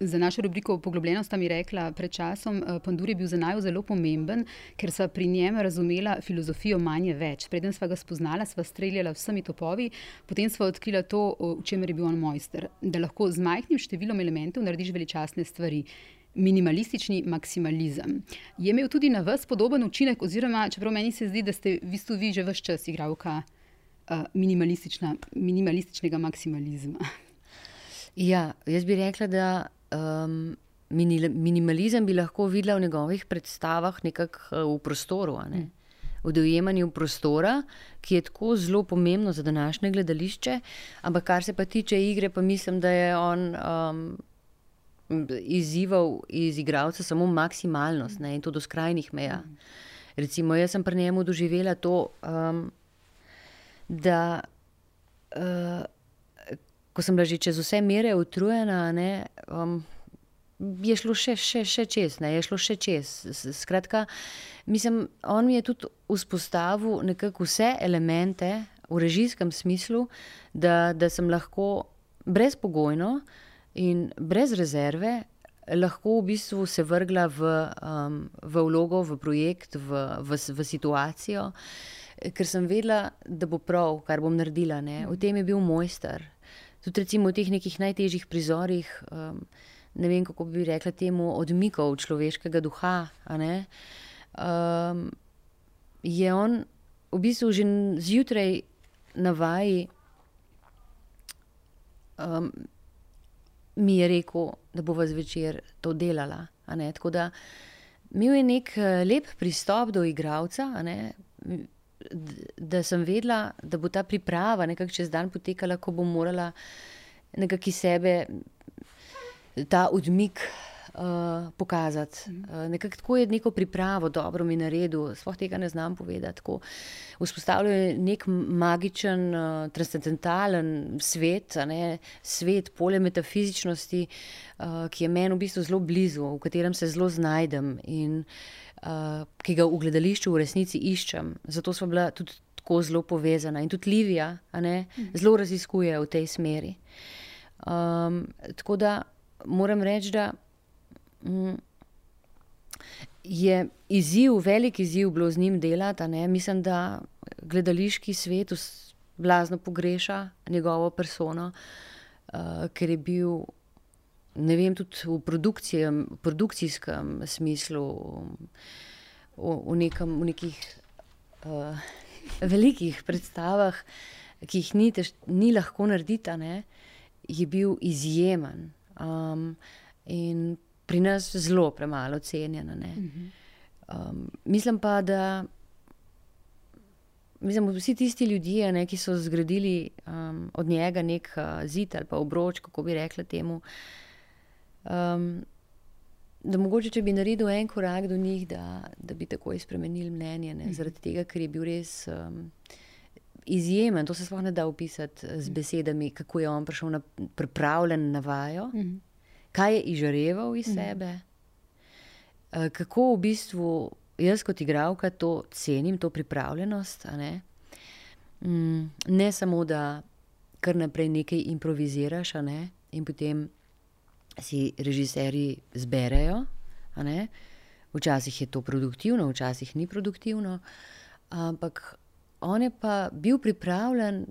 Za našo rubriko Poglobljeno sta mi rekla pred časom, eh, je bil za naju zelo pomemben, ker so pri njem razumela filozofijo manje več. Preden smo ga spoznala, sva streljala vsemi topovi, potem sva odkrila to, v čemer je bil on mojster. Da lahko z majhnim številom elementov narediš veličastne stvari. Minimalistični maksimalizem. Je imel tudi na vas podoben učinek, oziroma čeprav meni se zdi, da ste v bistvu vi že vse čas igralka uh, minimalističnega maksimalizma. Ja, jaz bi rekla, da um, minimalizem bi lahko videla v njegovih predstavah nekako uh, v prostoru. Ne? Mm. V dojemanju prostora, ki je tako zelo pomembno za današnje gledališče, ampak kar se pa tiče igre, pa mislim, da je on um, izzival iz igralca samo maksimalnost ne, in to do skrajnih meja. Recimo, jaz sem pri njemu doživela to, um, da uh, ko sem bila že čez vse mere utrujena, ne, um, je šlo še, še, še čez, ne, je šlo še čez. Skratka, mislim, on mi je tudi vzpostavil nekako vse elemente v režijskem smislu, da, da sem lahko brezpogojno in brez rezerve lahko v bistvu se vrgla v, um, v vlogo, v projekt, v, v, v situacijo, ker sem vedela, da bo prav, kar bom naredila. Ne. V tem je bil mojster. Tudi recimo v teh nekih najtežjih prizorih, um, ne vem kako bi rekla temu, odmikov človeškega duha. Um, je on v bistvu že zjutraj na vaji. Um, mi je rekel, da bo zvečer to delala. Tako da imel je nek eh, lep pristop do igralca, da sem vedela, da bo ta priprava nekako čez dan potekala, ko bom morala nekako iz sebe ta odmik uh, pokazati. Uh, nekako tako je neko pripravo, dobro mi naredil, sploh tega ne znam povedati. Vzpostavljal je nek magičen, uh, transcendentalen svet, ne, svet, polje metafizičnosti, uh, ki je meni v bistvu zelo blizu, v katerem se zelo znajdem in uh, ki ga v gledališču v resnici iščem. Zato smo bila tudi tako zelo povezana in tudi Livija ne, zelo raziskuje v tej smeri. Um, tako da moram reči, da Mm. je izziv, velik izziv bilo z njim delati. Mislim, da gledališki svet blazno pogreša njegovo persono, uh, ker je bil. Ne vem, tudi v produkcijskem smislu, v, v, nekem, v nekih uh, velikih predstavah, ki jih ni, tež, ni lahko narediti, ne, je bil izjemen. Um, in pri nas zelo premalo cenjena. Um, mislim pa, da mislim, vsi tisti ljudje, ne, ki so zgradili um, od njega nek uh, zid ali pa obroč, kako bi rekla temu. Um, da mogoče, če bi naredil en korak do njih, da, da bi takoj spremenili mnenje, ne, zaradi tega, ker je bil res. Um, Izjemen, to se sploh ne da opisati z besedami, kako je on prišel na pripravljen na vajo. Mm -hmm kaj je izžareval iz mm. sebe, uh, kako v bistvu jaz kot igralka to cenim, to pripravljenost. Ne? Mm, ne samo, da kar naprej nekaj improviziraš, ne? in potem si režiserji zberejo. Včasih je to produktivno, včasih ni produktivno, ampak on je pa bil pripravljen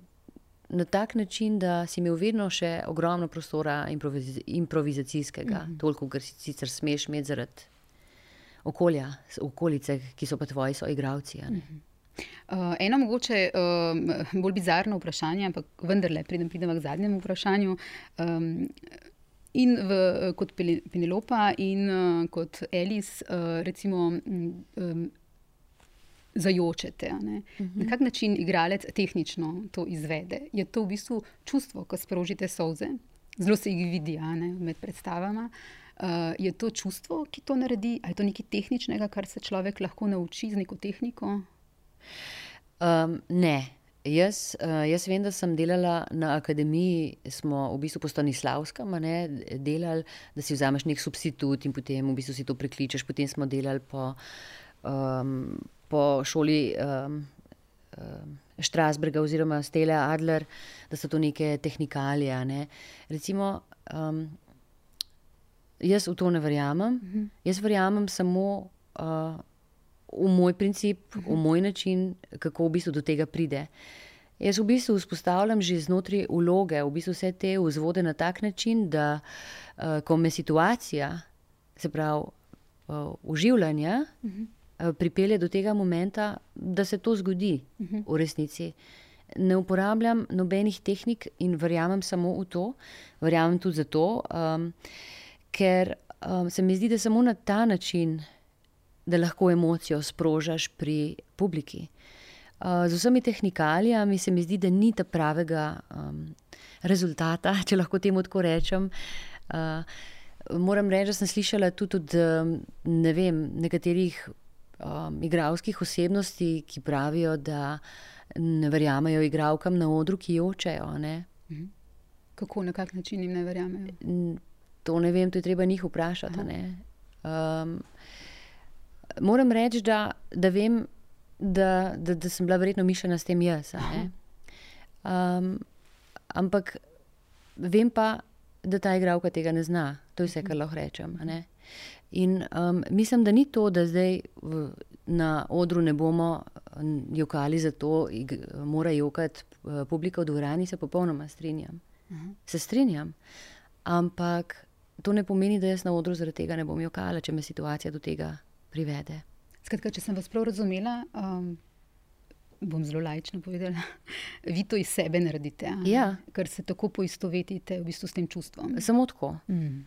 na tak način, da si imel vedno še ogromno prostora improviz improvizacijskega, mm -hmm. toliko, kar si sicer smeš imeti zaradi okolja, okolice, ki so pa tvoji soigravci. Mm -hmm. Uh, eno mogoče uh, bolj bizarno vprašanje, ampak vendarle, preden pridemo k zadnjemu vprašanju. Um, in v, kot Penelopa, in uh, kot Elis, uh, recimo, um, zajočete. Uh -huh. Na kak način igralec tehnično to izvede? Je to v bistvu čustvo, ko sprožite solze, zelo se jih vidi ne, med predstavama. Uh, je to čustvo, ki to naredi, ali je to nekaj tehničnega, kar se človek lahko nauči z neko tehniko? Um, ne. Jaz, uh, jaz vem, da sem delala na akademiji, smo v bistvu po Stanislavskem delali, da si vzameš nek substitut in potem v bistvu si to prekličeš. Potem smo delali po um, po šoli um, um, Štrasburga oziroma Stele Adler, da so to neke tehnikalije. Ne. Recimo, um, jaz v to ne verjamem. Mhm. Jaz verjamem samo uh, v moj princip, uh -huh. v mhm. moj način, kako v bistvu do tega pride. Jaz v bistvu vzpostavljam že znotraj uloge, v bistvu vse te vzvode na tak način, da uh, ko me situacija, se pravi, uh, uživljanje, uh -huh. Eh, pripelje do tega momenta, da se to zgodi uh -huh. v resnici. Ne uporabljam nobenih tehnik in verjamem samo v to. Verjamem tudi zato, um, ker um, se mi zdi, da samo na ta način, da lahko emocijo sprožaš pri publiki. Uh, z vsemi tehnikalijami se mi zdi, da ni ta pravega um, rezultata, če lahko temu tako rečem. Uh, moram reči, da sem slišala tudi od ne vem, nekaterih um, igralskih osebnosti, ki pravijo, da ne verjamejo igralkam na odru, ki jočejo. Mhm. Kako, na kak način jim ne verjamejo? To ne vem, to je treba njih vprašati. Um, moram reči, da, da vem, da, da, da sem bila verjetno mišljena s tem jaz. Um, ampak vem pa, da ta igralka tega ne zna. To je vse, kar lahko rečem. In um, mislim, da ni to, da zdaj v, na odru ne bomo jokali za to, da mora jokati uh, publika v dvorani, se popolnoma strinjam. Uh -huh. Se strinjam. Ampak to ne pomeni, da jaz na odru zaradi tega ne bom jokala, če me situacija do tega privede. Skratka, če sem vas prav razumela, um, bom zelo lajčno povedala, vi to iz sebe naredite, ja. ker se tako poistovetite v bistvu s tem čustvom. Samo tako. Mm.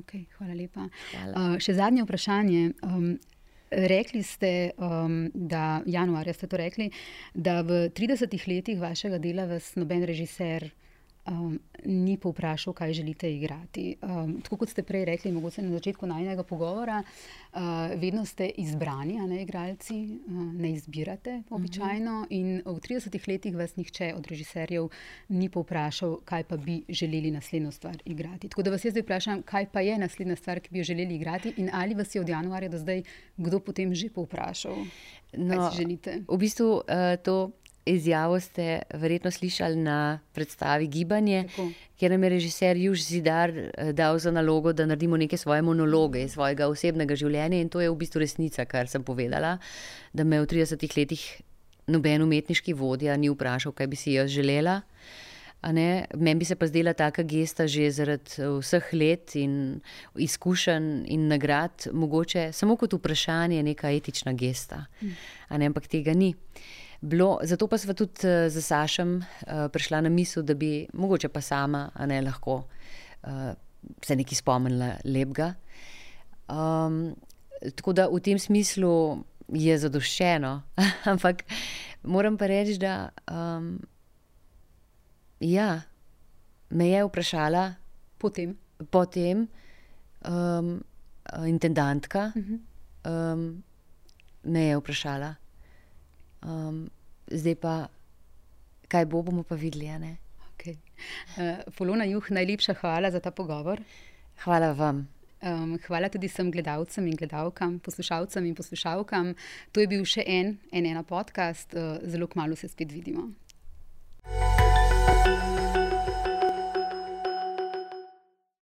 Okay, hvala lepa. Hvala. Uh, še zadnje vprašanje. Um, rekli ste, um, da januarja ste to rekli, da v 30 letih vašega dela vas noben režiser um, ni povprašal, kaj želite igrati. Um, tako kot ste prej rekli, mogoče na začetku najnega pogovora, uh, vedno ste izbrani, a ne igralci, uh, ne izbirate običajno. Uh -huh. In v 30 letih vas nihče od režiserjev ni povprašal, kaj pa bi želeli naslednjo stvar igrati. Tako da vas jaz zdaj vprašam, kaj pa je naslednja stvar, ki bi jo želeli igrati, in ali vas je od januarja do zdaj kdo potem že povprašal, no, kaj si želite. V bistvu uh, to izjavo ste verjetno slišali na predstavi Gibanje, Tako. kjer nam je režiser Juž Zidar eh, dal za nalogo, da naredimo neke svoje monologe iz svojega osebnega življenja. In to je v bistvu resnica, kar sem povedala, da me v 30 letih noben umetniški vodja ni vprašal, kaj bi si jaz želela. Meni bi se pa zdela taka gesta že zaradi eh, vseh let in izkušenj in nagrad, mogoče samo kot vprašanje, neka etična gesta. Mm. Ampak tega ni. Bilo, zato pa smo tudi uh, z Sašem uh, prišla na misel, da bi mogoče pa sama, a ne lahko, uh, se nekaj spomnila lepega. Um, tako da v tem smislu je zadoščeno, ampak moram pa reči, da um, ja, me je vprašala potem, potem um, intendantka, uh -huh. um, me je vprašala. Um, zdaj pa, kaj bo, bomo pa videli. Okay. Uh, Polona Juh, najlepša hvala za ta pogovor. Hvala vam. Um, hvala tudi vsem gledalcem in gledalkam, poslušalcem in poslušalkam. To je bil še en, en ena podcast, uh, zelo kmalo se spet vidimo.